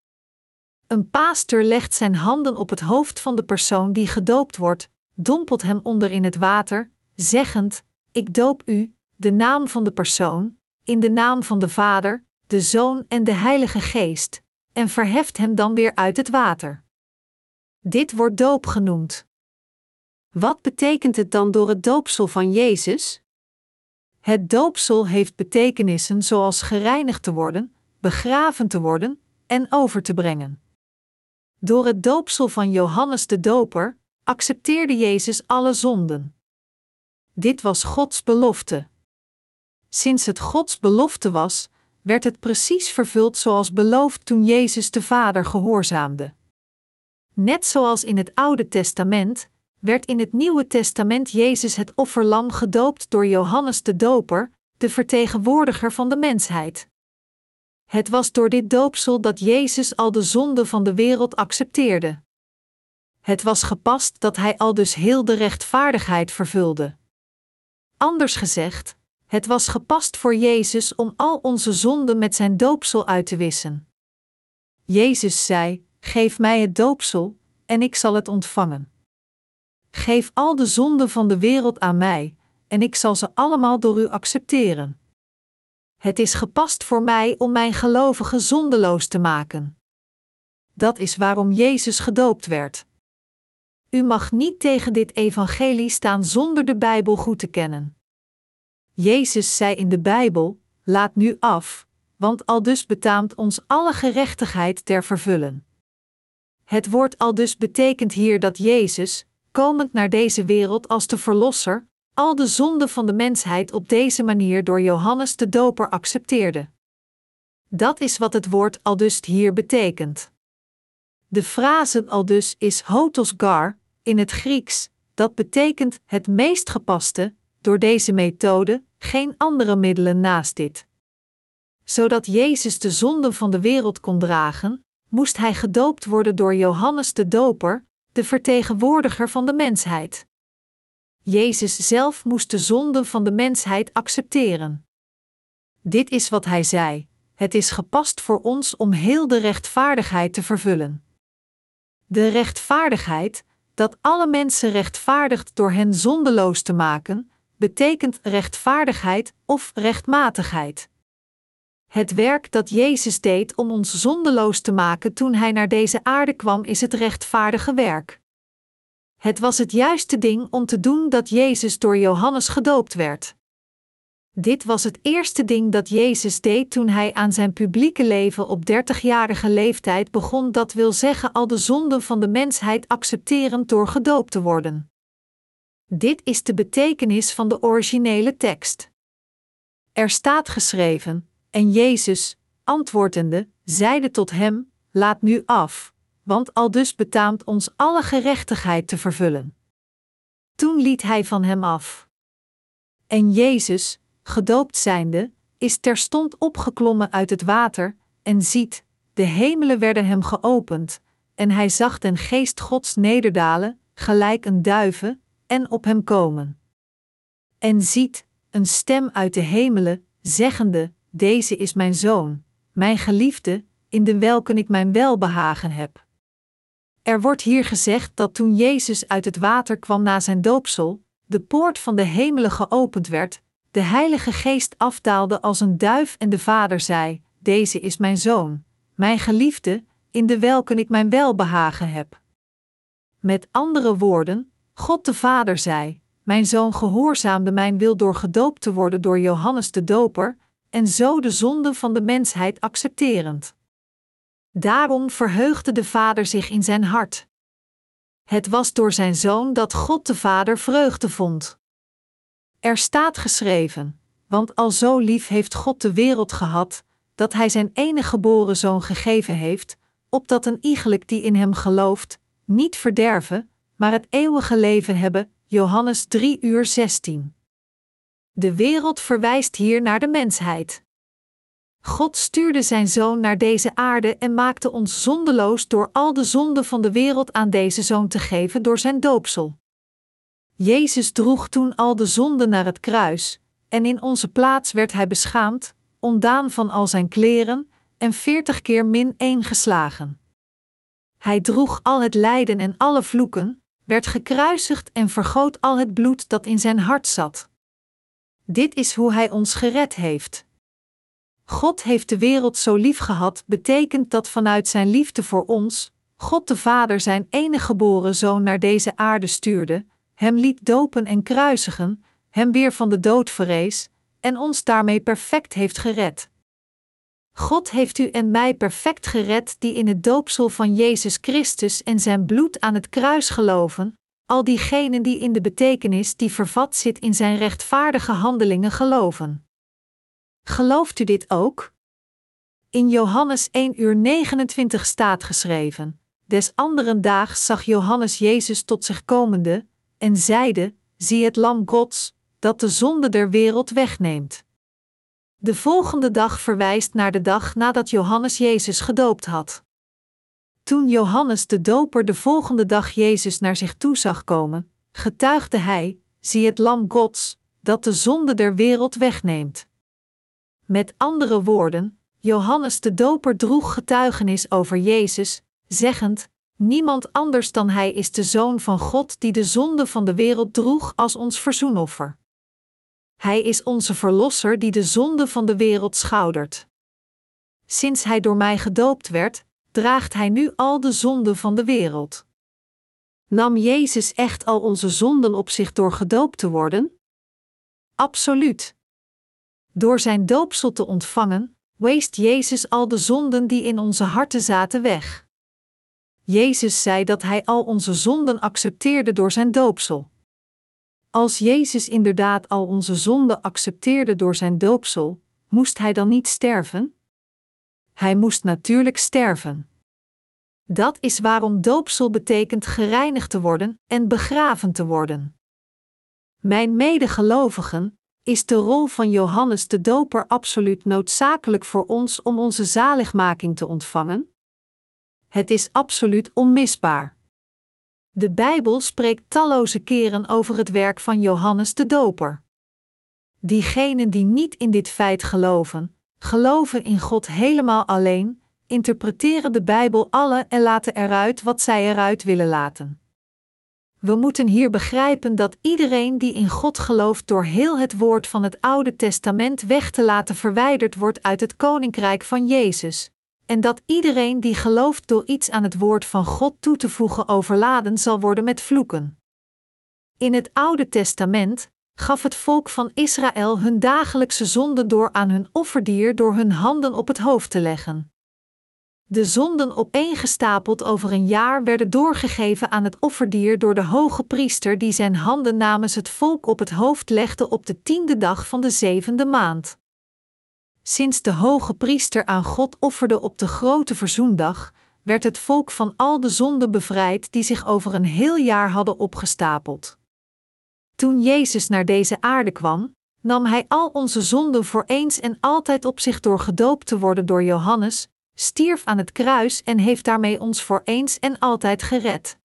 Een paaster legt zijn handen op het hoofd van de persoon die gedoopt wordt, dompelt hem onder in het water, zeggend: Ik doop u, de naam van de persoon, in de naam van de Vader, de Zoon en de Heilige Geest, en verheft hem dan weer uit het water. Dit wordt doop genoemd. Wat betekent het dan door het doopsel van Jezus? Het doopsel heeft betekenissen zoals gereinigd te worden, begraven te worden en over te brengen. Door het doopsel van Johannes de Doper accepteerde Jezus alle zonden. Dit was Gods belofte. Sinds het Gods belofte was, werd het precies vervuld zoals beloofd toen Jezus de Vader gehoorzaamde. Net zoals in het Oude Testament, werd in het Nieuwe Testament Jezus het offerlam gedoopt door Johannes de Doper, de vertegenwoordiger van de mensheid. Het was door dit doopsel dat Jezus al de zonde van de wereld accepteerde. Het was gepast dat hij al dus heel de rechtvaardigheid vervulde. Anders gezegd, het was gepast voor Jezus om al onze zonden met zijn doopsel uit te wissen. Jezus zei: Geef mij het doopsel, en ik zal het ontvangen. Geef al de zonden van de wereld aan mij, en ik zal ze allemaal door u accepteren. Het is gepast voor mij om mijn gelovigen zondeloos te maken. Dat is waarom Jezus gedoopt werd. U mag niet tegen dit evangelie staan zonder de Bijbel goed te kennen. Jezus zei in de Bijbel: Laat nu af, want al dus betaamt ons alle gerechtigheid ter vervullen. Het woord al dus betekent hier dat Jezus, komend naar deze wereld als de Verlosser, al de zonden van de mensheid op deze manier door Johannes de Doper accepteerde. Dat is wat het woord aldus hier betekent. De frase aldus is hotos gar in het Grieks, dat betekent het meest gepaste, door deze methode, geen andere middelen naast dit. Zodat Jezus de zonden van de wereld kon dragen, moest hij gedoopt worden door Johannes de Doper, de vertegenwoordiger van de mensheid. Jezus zelf moest de zonde van de mensheid accepteren. Dit is wat hij zei: het is gepast voor ons om heel de rechtvaardigheid te vervullen. De rechtvaardigheid, dat alle mensen rechtvaardigt door hen zondeloos te maken, betekent rechtvaardigheid of rechtmatigheid. Het werk dat Jezus deed om ons zondeloos te maken toen hij naar deze aarde kwam, is het rechtvaardige werk. Het was het juiste ding om te doen dat Jezus door Johannes gedoopt werd. Dit was het eerste ding dat Jezus deed toen hij aan zijn publieke leven op 30-jarige leeftijd begon, dat wil zeggen al de zonden van de mensheid accepterend door gedoopt te worden. Dit is de betekenis van de originele tekst. Er staat geschreven: En Jezus, antwoordende, zeide tot hem: Laat nu af, want al dus betaamt ons alle gerechtigheid te vervullen. Toen liet hij van hem af. En Jezus, gedoopt zijnde, is terstond opgeklommen uit het water, en ziet, de hemelen werden hem geopend, en hij zag den geest Gods nederdalen, gelijk een duiven, en op hem komen. En ziet, een stem uit de hemelen, zeggende: Deze is mijn zoon, mijn geliefde, in de welke ik mijn welbehagen heb. Er wordt hier gezegd dat toen Jezus uit het water kwam na zijn doopsel, de poort van de hemelen geopend werd, de Heilige Geest afdaalde als een duif en de Vader zei: Deze is mijn zoon, mijn geliefde, in de welke ik mijn welbehagen heb. Met andere woorden, God de Vader zei: Mijn zoon gehoorzaamde mijn wil door gedoopt te worden door Johannes de Doper, en zo de zonde van de mensheid accepterend. Daarom verheugde de Vader zich in zijn hart. Het was door zijn zoon dat God de Vader vreugde vond. Er staat geschreven: Want al zo lief heeft God de wereld gehad, dat Hij zijn enige geboren zoon gegeven heeft, opdat een iegelijk die in Hem gelooft, niet verderven, maar het eeuwige leven hebben. Johannes 3 uur 16. De wereld verwijst hier naar de mensheid. God stuurde zijn zoon naar deze aarde en maakte ons zondeloos door al de zonden van de wereld aan deze zoon te geven door zijn doopsel. Jezus droeg toen al de zonden naar het kruis, en in onze plaats werd hij beschaamd, ontdaan van al zijn kleren, en veertig keer min één geslagen. Hij droeg al het lijden en alle vloeken, werd gekruisigd en vergoot al het bloed dat in zijn hart zat. Dit is hoe hij ons gered heeft. God heeft de wereld zo lief gehad, betekent dat vanuit zijn liefde voor ons, God de Vader zijn enige geboren zoon naar deze aarde stuurde, hem liet dopen en kruisigen, hem weer van de dood verrees, en ons daarmee perfect heeft gered. God heeft u en mij perfect gered die in het doopsel van Jezus Christus en zijn bloed aan het kruis geloven, al diegenen die in de betekenis die vervat zit in zijn rechtvaardige handelingen geloven. Gelooft u dit ook? In Johannes 1 uur 29 staat geschreven: Des anderen daags zag Johannes Jezus tot zich komende, en zeide: Zie het Lam Gods, dat de zonde der wereld wegneemt. De volgende dag verwijst naar de dag nadat Johannes Jezus gedoopt had. Toen Johannes de Doper de volgende dag Jezus naar zich toe zag komen, getuigde hij: Zie het Lam Gods, dat de zonde der wereld wegneemt. Met andere woorden, Johannes de Doper droeg getuigenis over Jezus, zeggend: Niemand anders dan Hij is de Zoon van God die de zonde van de wereld droeg als ons verzoenoffer. Hij is onze Verlosser die de zonde van de wereld schoudert. Sinds Hij door mij gedoopt werd, draagt Hij nu al de zonden van de wereld. Nam Jezus echt al onze zonden op zich door gedoopt te worden? Absoluut. Door zijn doopsel te ontvangen, weest Jezus al de zonden die in onze harten zaten weg. Jezus zei dat Hij al onze zonden accepteerde door zijn doopsel. Als Jezus inderdaad al onze zonden accepteerde door zijn doopsel, moest Hij dan niet sterven? Hij moest natuurlijk sterven. Dat is waarom doopsel betekent gereinigd te worden en begraven te worden. Mijn medegelovigen, is de rol van Johannes de Doper absoluut noodzakelijk voor ons om onze zaligmaking te ontvangen? Het is absoluut onmisbaar. De Bijbel spreekt talloze keren over het werk van Johannes de Doper. Diegenen die niet in dit feit geloven, geloven in God helemaal alleen, interpreteren de Bijbel alle en laten eruit wat zij eruit willen laten. We moeten hier begrijpen dat iedereen die in God gelooft door heel het woord van het Oude Testament weg te laten verwijderd wordt uit het koninkrijk van Jezus, en dat iedereen die gelooft door iets aan het woord van God toe te voegen overladen zal worden met vloeken. In het Oude Testament gaf het volk van Israël hun dagelijkse zonde door aan hun offerdier door hun handen op het hoofd te leggen. De zonden opeengestapeld over een jaar werden doorgegeven aan het offerdier door de hoge priester die zijn handen namens het volk op het hoofd legde op de tiende dag van de zevende maand. Sinds de hoge priester aan God offerde op de grote verzoendag, werd het volk van al de zonden bevrijd die zich over een heel jaar hadden opgestapeld. Toen Jezus naar deze aarde kwam, nam Hij al onze zonden voor eens en altijd op zich door gedoopt te worden door Johannes, stierf aan het kruis en heeft daarmee ons voor eens en altijd gered.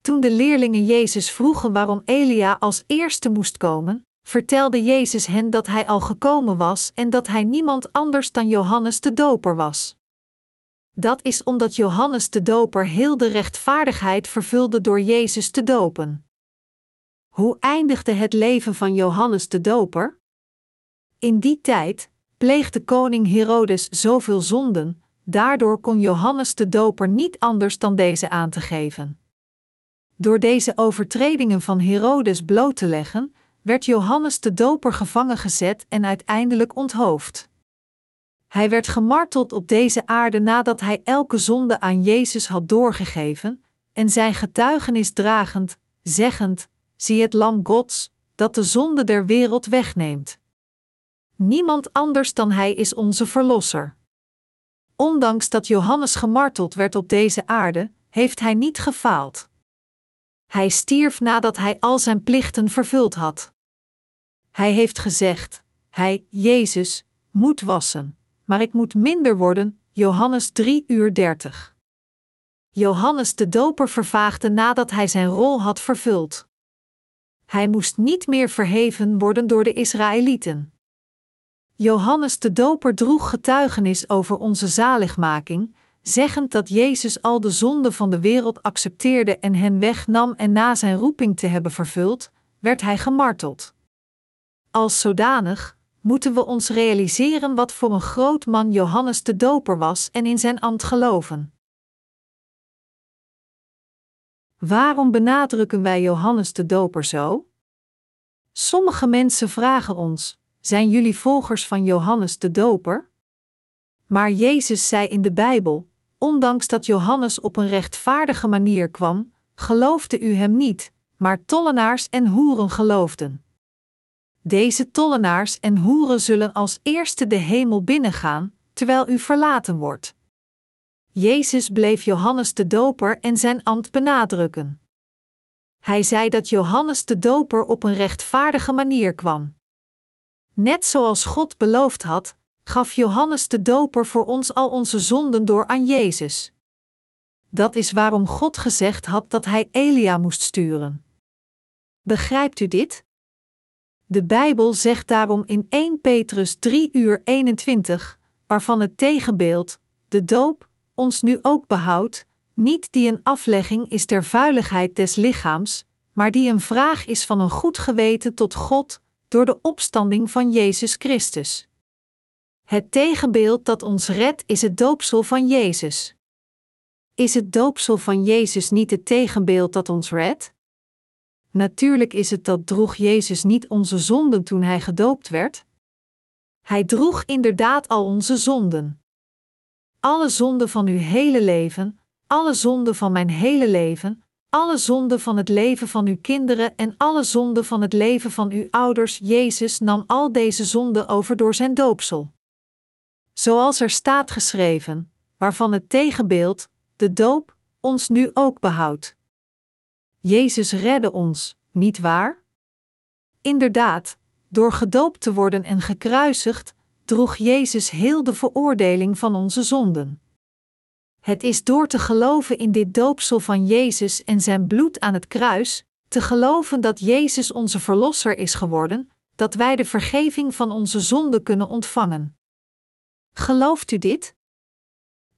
Toen de leerlingen Jezus vroegen waarom Elia als eerste moest komen, vertelde Jezus hen dat hij al gekomen was en dat hij niemand anders dan Johannes de Doper was. Dat is omdat Johannes de Doper heel de rechtvaardigheid vervulde door Jezus te dopen. Hoe eindigde het leven van Johannes de Doper? In die tijd pleegde koning Herodes zoveel zonden, daardoor kon Johannes de Doper niet anders dan deze aan te geven. Door deze overtredingen van Herodes bloot te leggen, werd Johannes de Doper gevangen gezet en uiteindelijk onthoofd. Hij werd gemarteld op deze aarde nadat hij elke zonde aan Jezus had doorgegeven, en zijn getuigenis dragend, zeggend: Zie het Lam Gods, dat de zonde der wereld wegneemt. Niemand anders dan Hij is onze Verlosser. Ondanks dat Johannes gemarteld werd op deze aarde, heeft hij niet gefaald. Hij stierf nadat hij al zijn plichten vervuld had. Hij heeft gezegd: Hij, Jezus, moet wassen, maar ik moet minder worden. Johannes 3 uur 30. Johannes de Doper vervaagde nadat hij zijn rol had vervuld. Hij moest niet meer verheven worden door de Israëlieten. Johannes de Doper droeg getuigenis over onze zaligmaking, zeggend dat Jezus al de zonden van de wereld accepteerde en hen wegnam en na zijn roeping te hebben vervuld, werd hij gemarteld. Als zodanig moeten we ons realiseren wat voor een groot man Johannes de Doper was en in zijn ambt geloven. Waarom benadrukken wij Johannes de Doper zo? Sommige mensen vragen ons: zijn jullie volgers van Johannes de Doper? Maar Jezus zei in de Bijbel: ondanks dat Johannes op een rechtvaardige manier kwam, geloofde u hem niet, maar tollenaars en hoeren geloofden. Deze tollenaars en hoeren zullen als eerste de hemel binnengaan, terwijl u verlaten wordt. Jezus bleef Johannes de Doper en zijn ambt benadrukken. Hij zei dat Johannes de Doper op een rechtvaardige manier kwam. Net zoals God beloofd had, gaf Johannes de Doper voor ons al onze zonden door aan Jezus. Dat is waarom God gezegd had dat hij Elia moest sturen. Begrijpt u dit? De Bijbel zegt daarom in 1 Petrus 3 uur 21, waarvan het tegenbeeld, de doop, ons nu ook behoudt, niet die een aflegging is der vuiligheid des lichaams, maar die een vraag is van een goed geweten tot God, door de opstanding van Jezus Christus. Het tegenbeeld dat ons redt is het doopsel van Jezus. Is het doopsel van Jezus niet het tegenbeeld dat ons redt? Natuurlijk is het dat droeg Jezus niet onze zonden toen hij gedoopt werd. Hij droeg inderdaad al onze zonden. Alle zonden van uw hele leven, alle zonden van mijn hele leven, alle zonden van het leven van uw kinderen en alle zonden van het leven van uw ouders. Jezus nam al deze zonden over door zijn doopsel. Zoals er staat geschreven, waarvan het tegenbeeld, de doop, ons nu ook behoudt. Jezus redde ons, niet waar? Inderdaad, door gedoopt te worden en gekruisigd, droeg Jezus heel de veroordeling van onze zonden. Het is door te geloven in dit doopsel van Jezus en zijn bloed aan het kruis, te geloven dat Jezus onze Verlosser is geworden, dat wij de vergeving van onze zonden kunnen ontvangen. Gelooft u dit?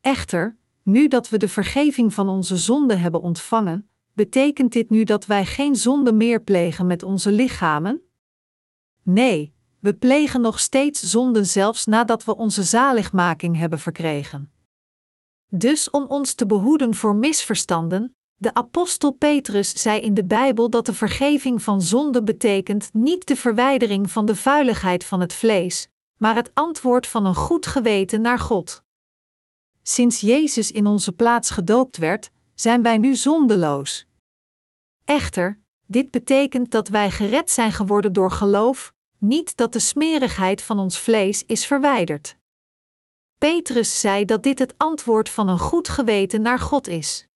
Echter, nu dat we de vergeving van onze zonden hebben ontvangen, betekent dit nu dat wij geen zonde meer plegen met onze lichamen? Nee, we plegen nog steeds zonden zelfs nadat we onze zaligmaking hebben verkregen. Dus om ons te behoeden voor misverstanden, de apostel Petrus zei in de Bijbel dat de vergeving van zonde betekent niet de verwijdering van de vuiligheid van het vlees, maar het antwoord van een goed geweten naar God. Sinds Jezus in onze plaats gedoopt werd, zijn wij nu zondeloos. Echter, dit betekent dat wij gered zijn geworden door geloof, niet dat de smerigheid van ons vlees is verwijderd. Petrus zei dat dit het antwoord van een goed geweten naar God is.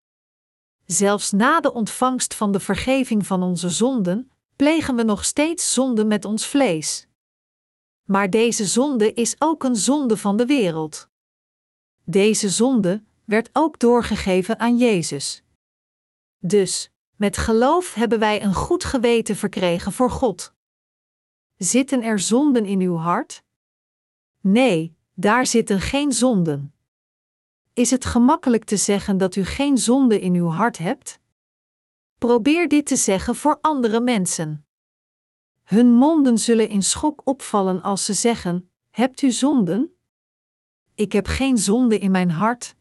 Zelfs na de ontvangst van de vergeving van onze zonden, plegen we nog steeds zonde met ons vlees. Maar deze zonde is ook een zonde van de wereld. Deze zonde werd ook doorgegeven aan Jezus. Dus, met geloof hebben wij een goed geweten verkregen voor God. Zitten er zonden in uw hart? Nee, daar zitten geen zonden. Is het gemakkelijk te zeggen dat u geen zonde in uw hart hebt? Probeer dit te zeggen voor andere mensen. Hun monden zullen in schok opvallen als ze zeggen: Hebt u zonden? Ik heb geen zonde in mijn hart.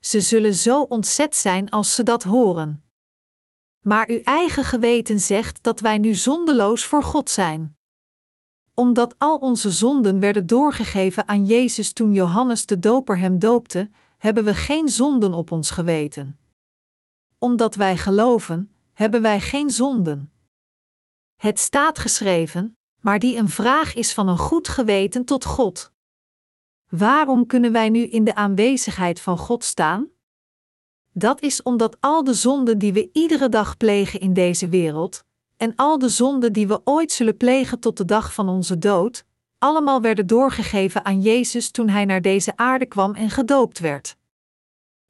Ze zullen zo ontzet zijn als ze dat horen. Maar uw eigen geweten zegt dat wij nu zondeloos voor God zijn omdat al onze zonden werden doorgegeven aan Jezus toen Johannes de Doper hem doopte, hebben we geen zonden op ons geweten. Omdat wij geloven, hebben wij geen zonden. Het staat geschreven, maar die een vraag is van een goed geweten tot God. Waarom kunnen wij nu in de aanwezigheid van God staan? Dat is omdat al de zonden die we iedere dag plegen in deze wereld, en al de zonden die we ooit zullen plegen tot de dag van onze dood, allemaal werden doorgegeven aan Jezus toen hij naar deze aarde kwam en gedoopt werd.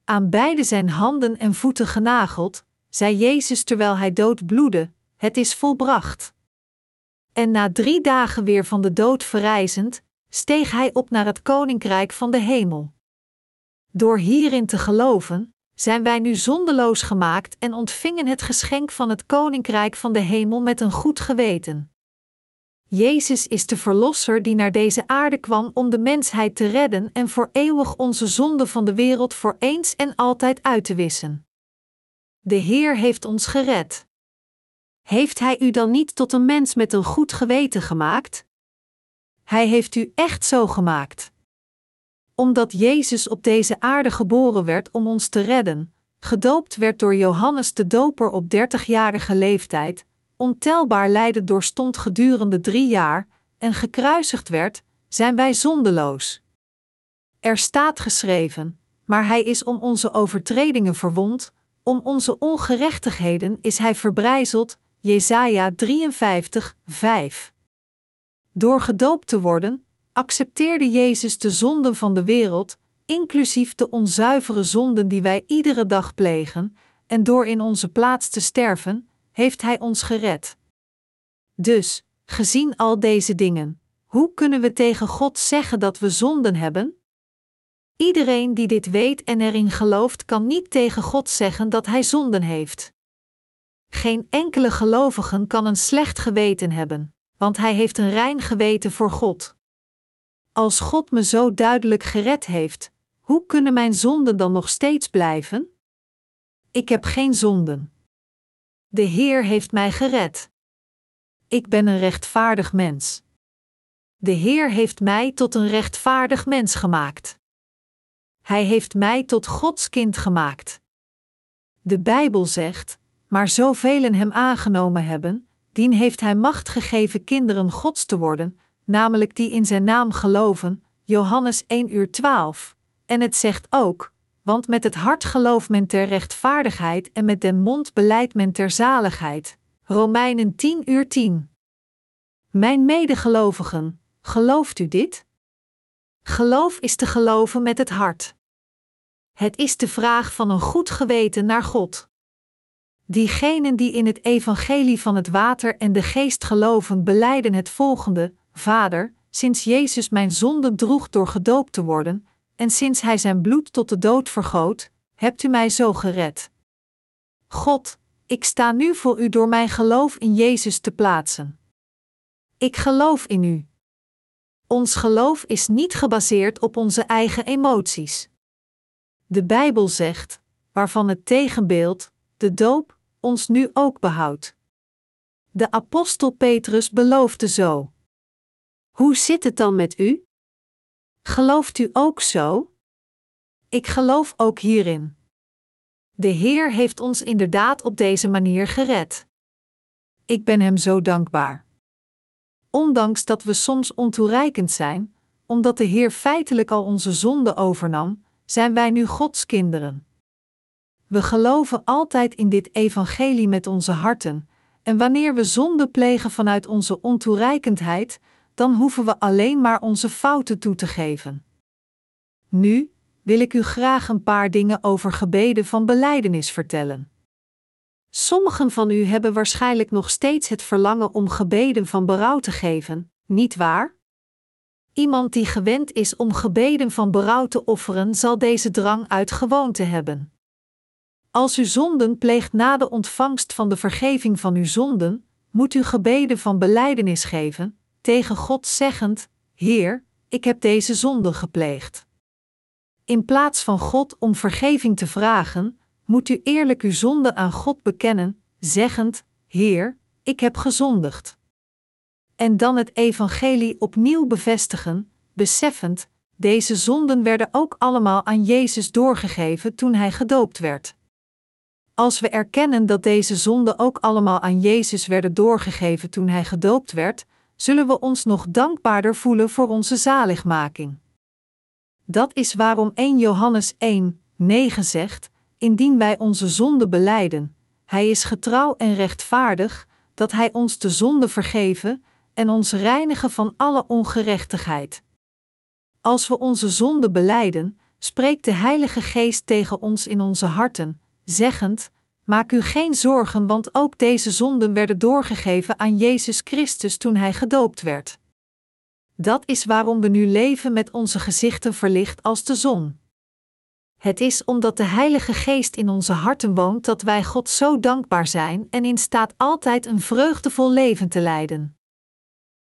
Aan beide zijn handen en voeten genageld, zei Jezus terwijl hij dood bloedde: Het is volbracht. En na drie dagen weer van de dood verrijzend, steeg hij op naar het koninkrijk van de hemel. Door hierin te geloven, zijn wij nu zondeloos gemaakt en ontvingen het geschenk van het Koninkrijk van de Hemel met een goed geweten. Jezus is de Verlosser die naar deze aarde kwam om de mensheid te redden en voor eeuwig onze zonde van de wereld voor eens en altijd uit te wissen. De Heer heeft ons gered. Heeft Hij u dan niet tot een mens met een goed geweten gemaakt? Hij heeft u echt zo gemaakt omdat Jezus op deze aarde geboren werd om ons te redden, gedoopt werd door Johannes de Doper op 30-jarige leeftijd, ontelbaar lijden doorstond gedurende drie jaar en gekruisigd werd, zijn wij zondeloos. Er staat geschreven: Maar hij is om onze overtredingen verwond, om onze ongerechtigheden is hij verbrijzeld. Jesaja 53, 5. Door gedoopt te worden, accepteerde Jezus de zonden van de wereld, inclusief de onzuivere zonden die wij iedere dag plegen, en door in onze plaats te sterven, heeft Hij ons gered. Dus, gezien al deze dingen, hoe kunnen we tegen God zeggen dat we zonden hebben? Iedereen die dit weet en erin gelooft, kan niet tegen God zeggen dat hij zonden heeft. Geen enkele gelovige kan een slecht geweten hebben, want hij heeft een rein geweten voor God. Als God me zo duidelijk gered heeft, hoe kunnen mijn zonden dan nog steeds blijven? Ik heb geen zonden. De Heer heeft mij gered. Ik ben een rechtvaardig mens. De Heer heeft mij tot een rechtvaardig mens gemaakt. Hij heeft mij tot Gods kind gemaakt. De Bijbel zegt: Maar zoveel hem aangenomen hebben, dien heeft hij macht gegeven kinderen Gods te worden, namelijk die in zijn naam geloven, Johannes 1 uur 12. En het zegt ook, want met het hart gelooft men ter rechtvaardigheid en met den mond beleidt men ter zaligheid. Romeinen 10 uur 10. Mijn medegelovigen, gelooft u dit? Geloof is te geloven met het hart. Het is de vraag van een goed geweten naar God. Diegenen die in het evangelie van het water en de geest geloven, beleiden het volgende: Vader, sinds Jezus mijn zonden droeg door gedoopt te worden, en sinds Hij zijn bloed tot de dood vergoot, hebt u mij zo gered. God, ik sta nu voor u door mijn geloof in Jezus te plaatsen. Ik geloof in u. Ons geloof is niet gebaseerd op onze eigen emoties. De Bijbel zegt, waarvan het tegenbeeld, de doop, ons nu ook behoudt. De apostel Petrus beloofde zo. Hoe zit het dan met u? Gelooft u ook zo? Ik geloof ook hierin. De Heer heeft ons inderdaad op deze manier gered. Ik ben Hem zo dankbaar. Ondanks dat we soms ontoereikend zijn, omdat de Heer feitelijk al onze zonde overnam, zijn wij nu Gods kinderen. We geloven altijd in dit evangelie met onze harten, en wanneer we zonde plegen vanuit onze ontoereikendheid, dan hoeven we alleen maar onze fouten toe te geven. Nu wil ik u graag een paar dingen over gebeden van belijdenis vertellen. Sommigen van u hebben waarschijnlijk nog steeds het verlangen om gebeden van berouw te geven, niet waar? Iemand die gewend is om gebeden van berouw te offeren, zal deze drang uit gewoonte hebben. Als u zonden pleegt na de ontvangst van de vergeving van uw zonden, moet u gebeden van belijdenis geven, tegen God zeggend: Heer, ik heb deze zonde gepleegd. In plaats van God om vergeving te vragen, moet u eerlijk uw zonde aan God bekennen, zeggend: Heer, ik heb gezondigd. En dan het evangelie opnieuw bevestigen, beseffend: deze zonden werden ook allemaal aan Jezus doorgegeven toen hij gedoopt werd. Als we erkennen dat deze zonden ook allemaal aan Jezus werden doorgegeven toen hij gedoopt werd, zullen we ons nog dankbaarder voelen voor onze zaligmaking. Dat is waarom 1 Johannes 1, 9 zegt: Indien wij onze zonde beleiden, Hij is getrouw en rechtvaardig, dat Hij ons de zonde vergeven en ons reinigen van alle ongerechtigheid. Als we onze zonde beleiden, spreekt de Heilige Geest tegen ons in onze harten, zeggend: Maak u geen zorgen, want ook deze zonden werden doorgegeven aan Jezus Christus toen Hij gedoopt werd. Dat is waarom we nu leven met onze gezichten verlicht als de zon. Het is omdat de Heilige Geest in onze harten woont dat wij God zo dankbaar zijn en in staat altijd een vreugdevol leven te leiden.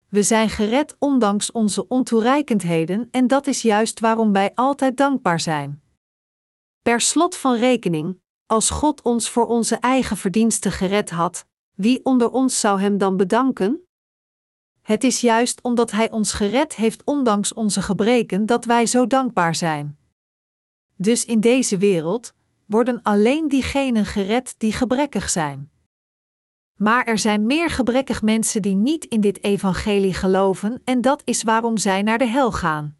We zijn gered ondanks onze ontoereikendheden en dat is juist waarom wij altijd dankbaar zijn. Per slot van rekening, als God ons voor onze eigen verdiensten gered had, wie onder ons zou Hem dan bedanken? Het is juist omdat Hij ons gered heeft ondanks onze gebreken dat wij zo dankbaar zijn. Dus in deze wereld worden alleen diegenen gered die gebrekkig zijn. Maar er zijn meer gebrekkig mensen die niet in dit evangelie geloven en dat is waarom zij naar de hel gaan.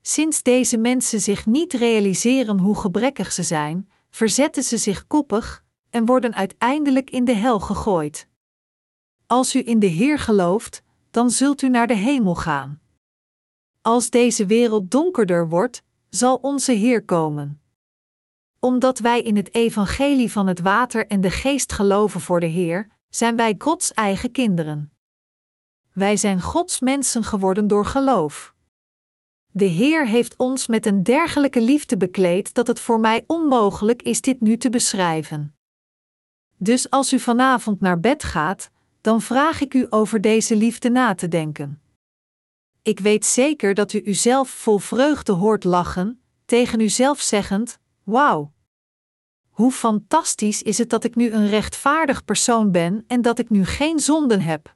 Sinds deze mensen zich niet realiseren hoe gebrekkig ze zijn, verzetten ze zich koppig en worden uiteindelijk in de hel gegooid. Als u in de Heer gelooft, dan zult u naar de hemel gaan. Als deze wereld donkerder wordt, zal onze Heer komen. Omdat wij in het evangelie van het water en de geest geloven voor de Heer, zijn wij Gods eigen kinderen. Wij zijn Gods mensen geworden door geloof. De Heer heeft ons met een dergelijke liefde bekleed dat het voor mij onmogelijk is dit nu te beschrijven. Dus als u vanavond naar bed gaat, dan vraag ik u over deze liefde na te denken. Ik weet zeker dat u uzelf vol vreugde hoort lachen, tegen uzelf zeggend: Wauw! Hoe fantastisch is het dat ik nu een rechtvaardig persoon ben en dat ik nu geen zonden heb.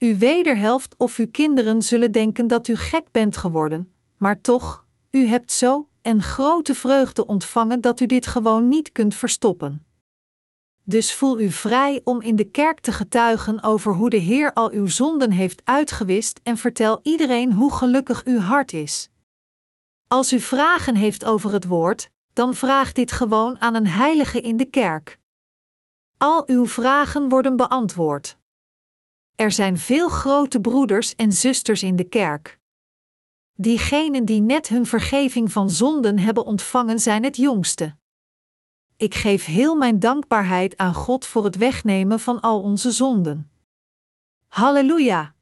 Uw wederhelft of uw kinderen zullen denken dat u gek bent geworden, maar toch, u hebt zo en grote vreugde ontvangen dat u dit gewoon niet kunt verstoppen. Dus voel u vrij om in de kerk te getuigen over hoe de Heer al uw zonden heeft uitgewist en vertel iedereen hoe gelukkig uw hart is. Als u vragen heeft over het woord, dan vraag dit gewoon aan een heilige in de kerk. Al uw vragen worden beantwoord. Er zijn veel grote broeders en zusters in de kerk. Diegenen die net hun vergeving van zonden hebben ontvangen zijn het jongste. Ik geef heel mijn dankbaarheid aan God voor het wegnemen van al onze zonden. Halleluja!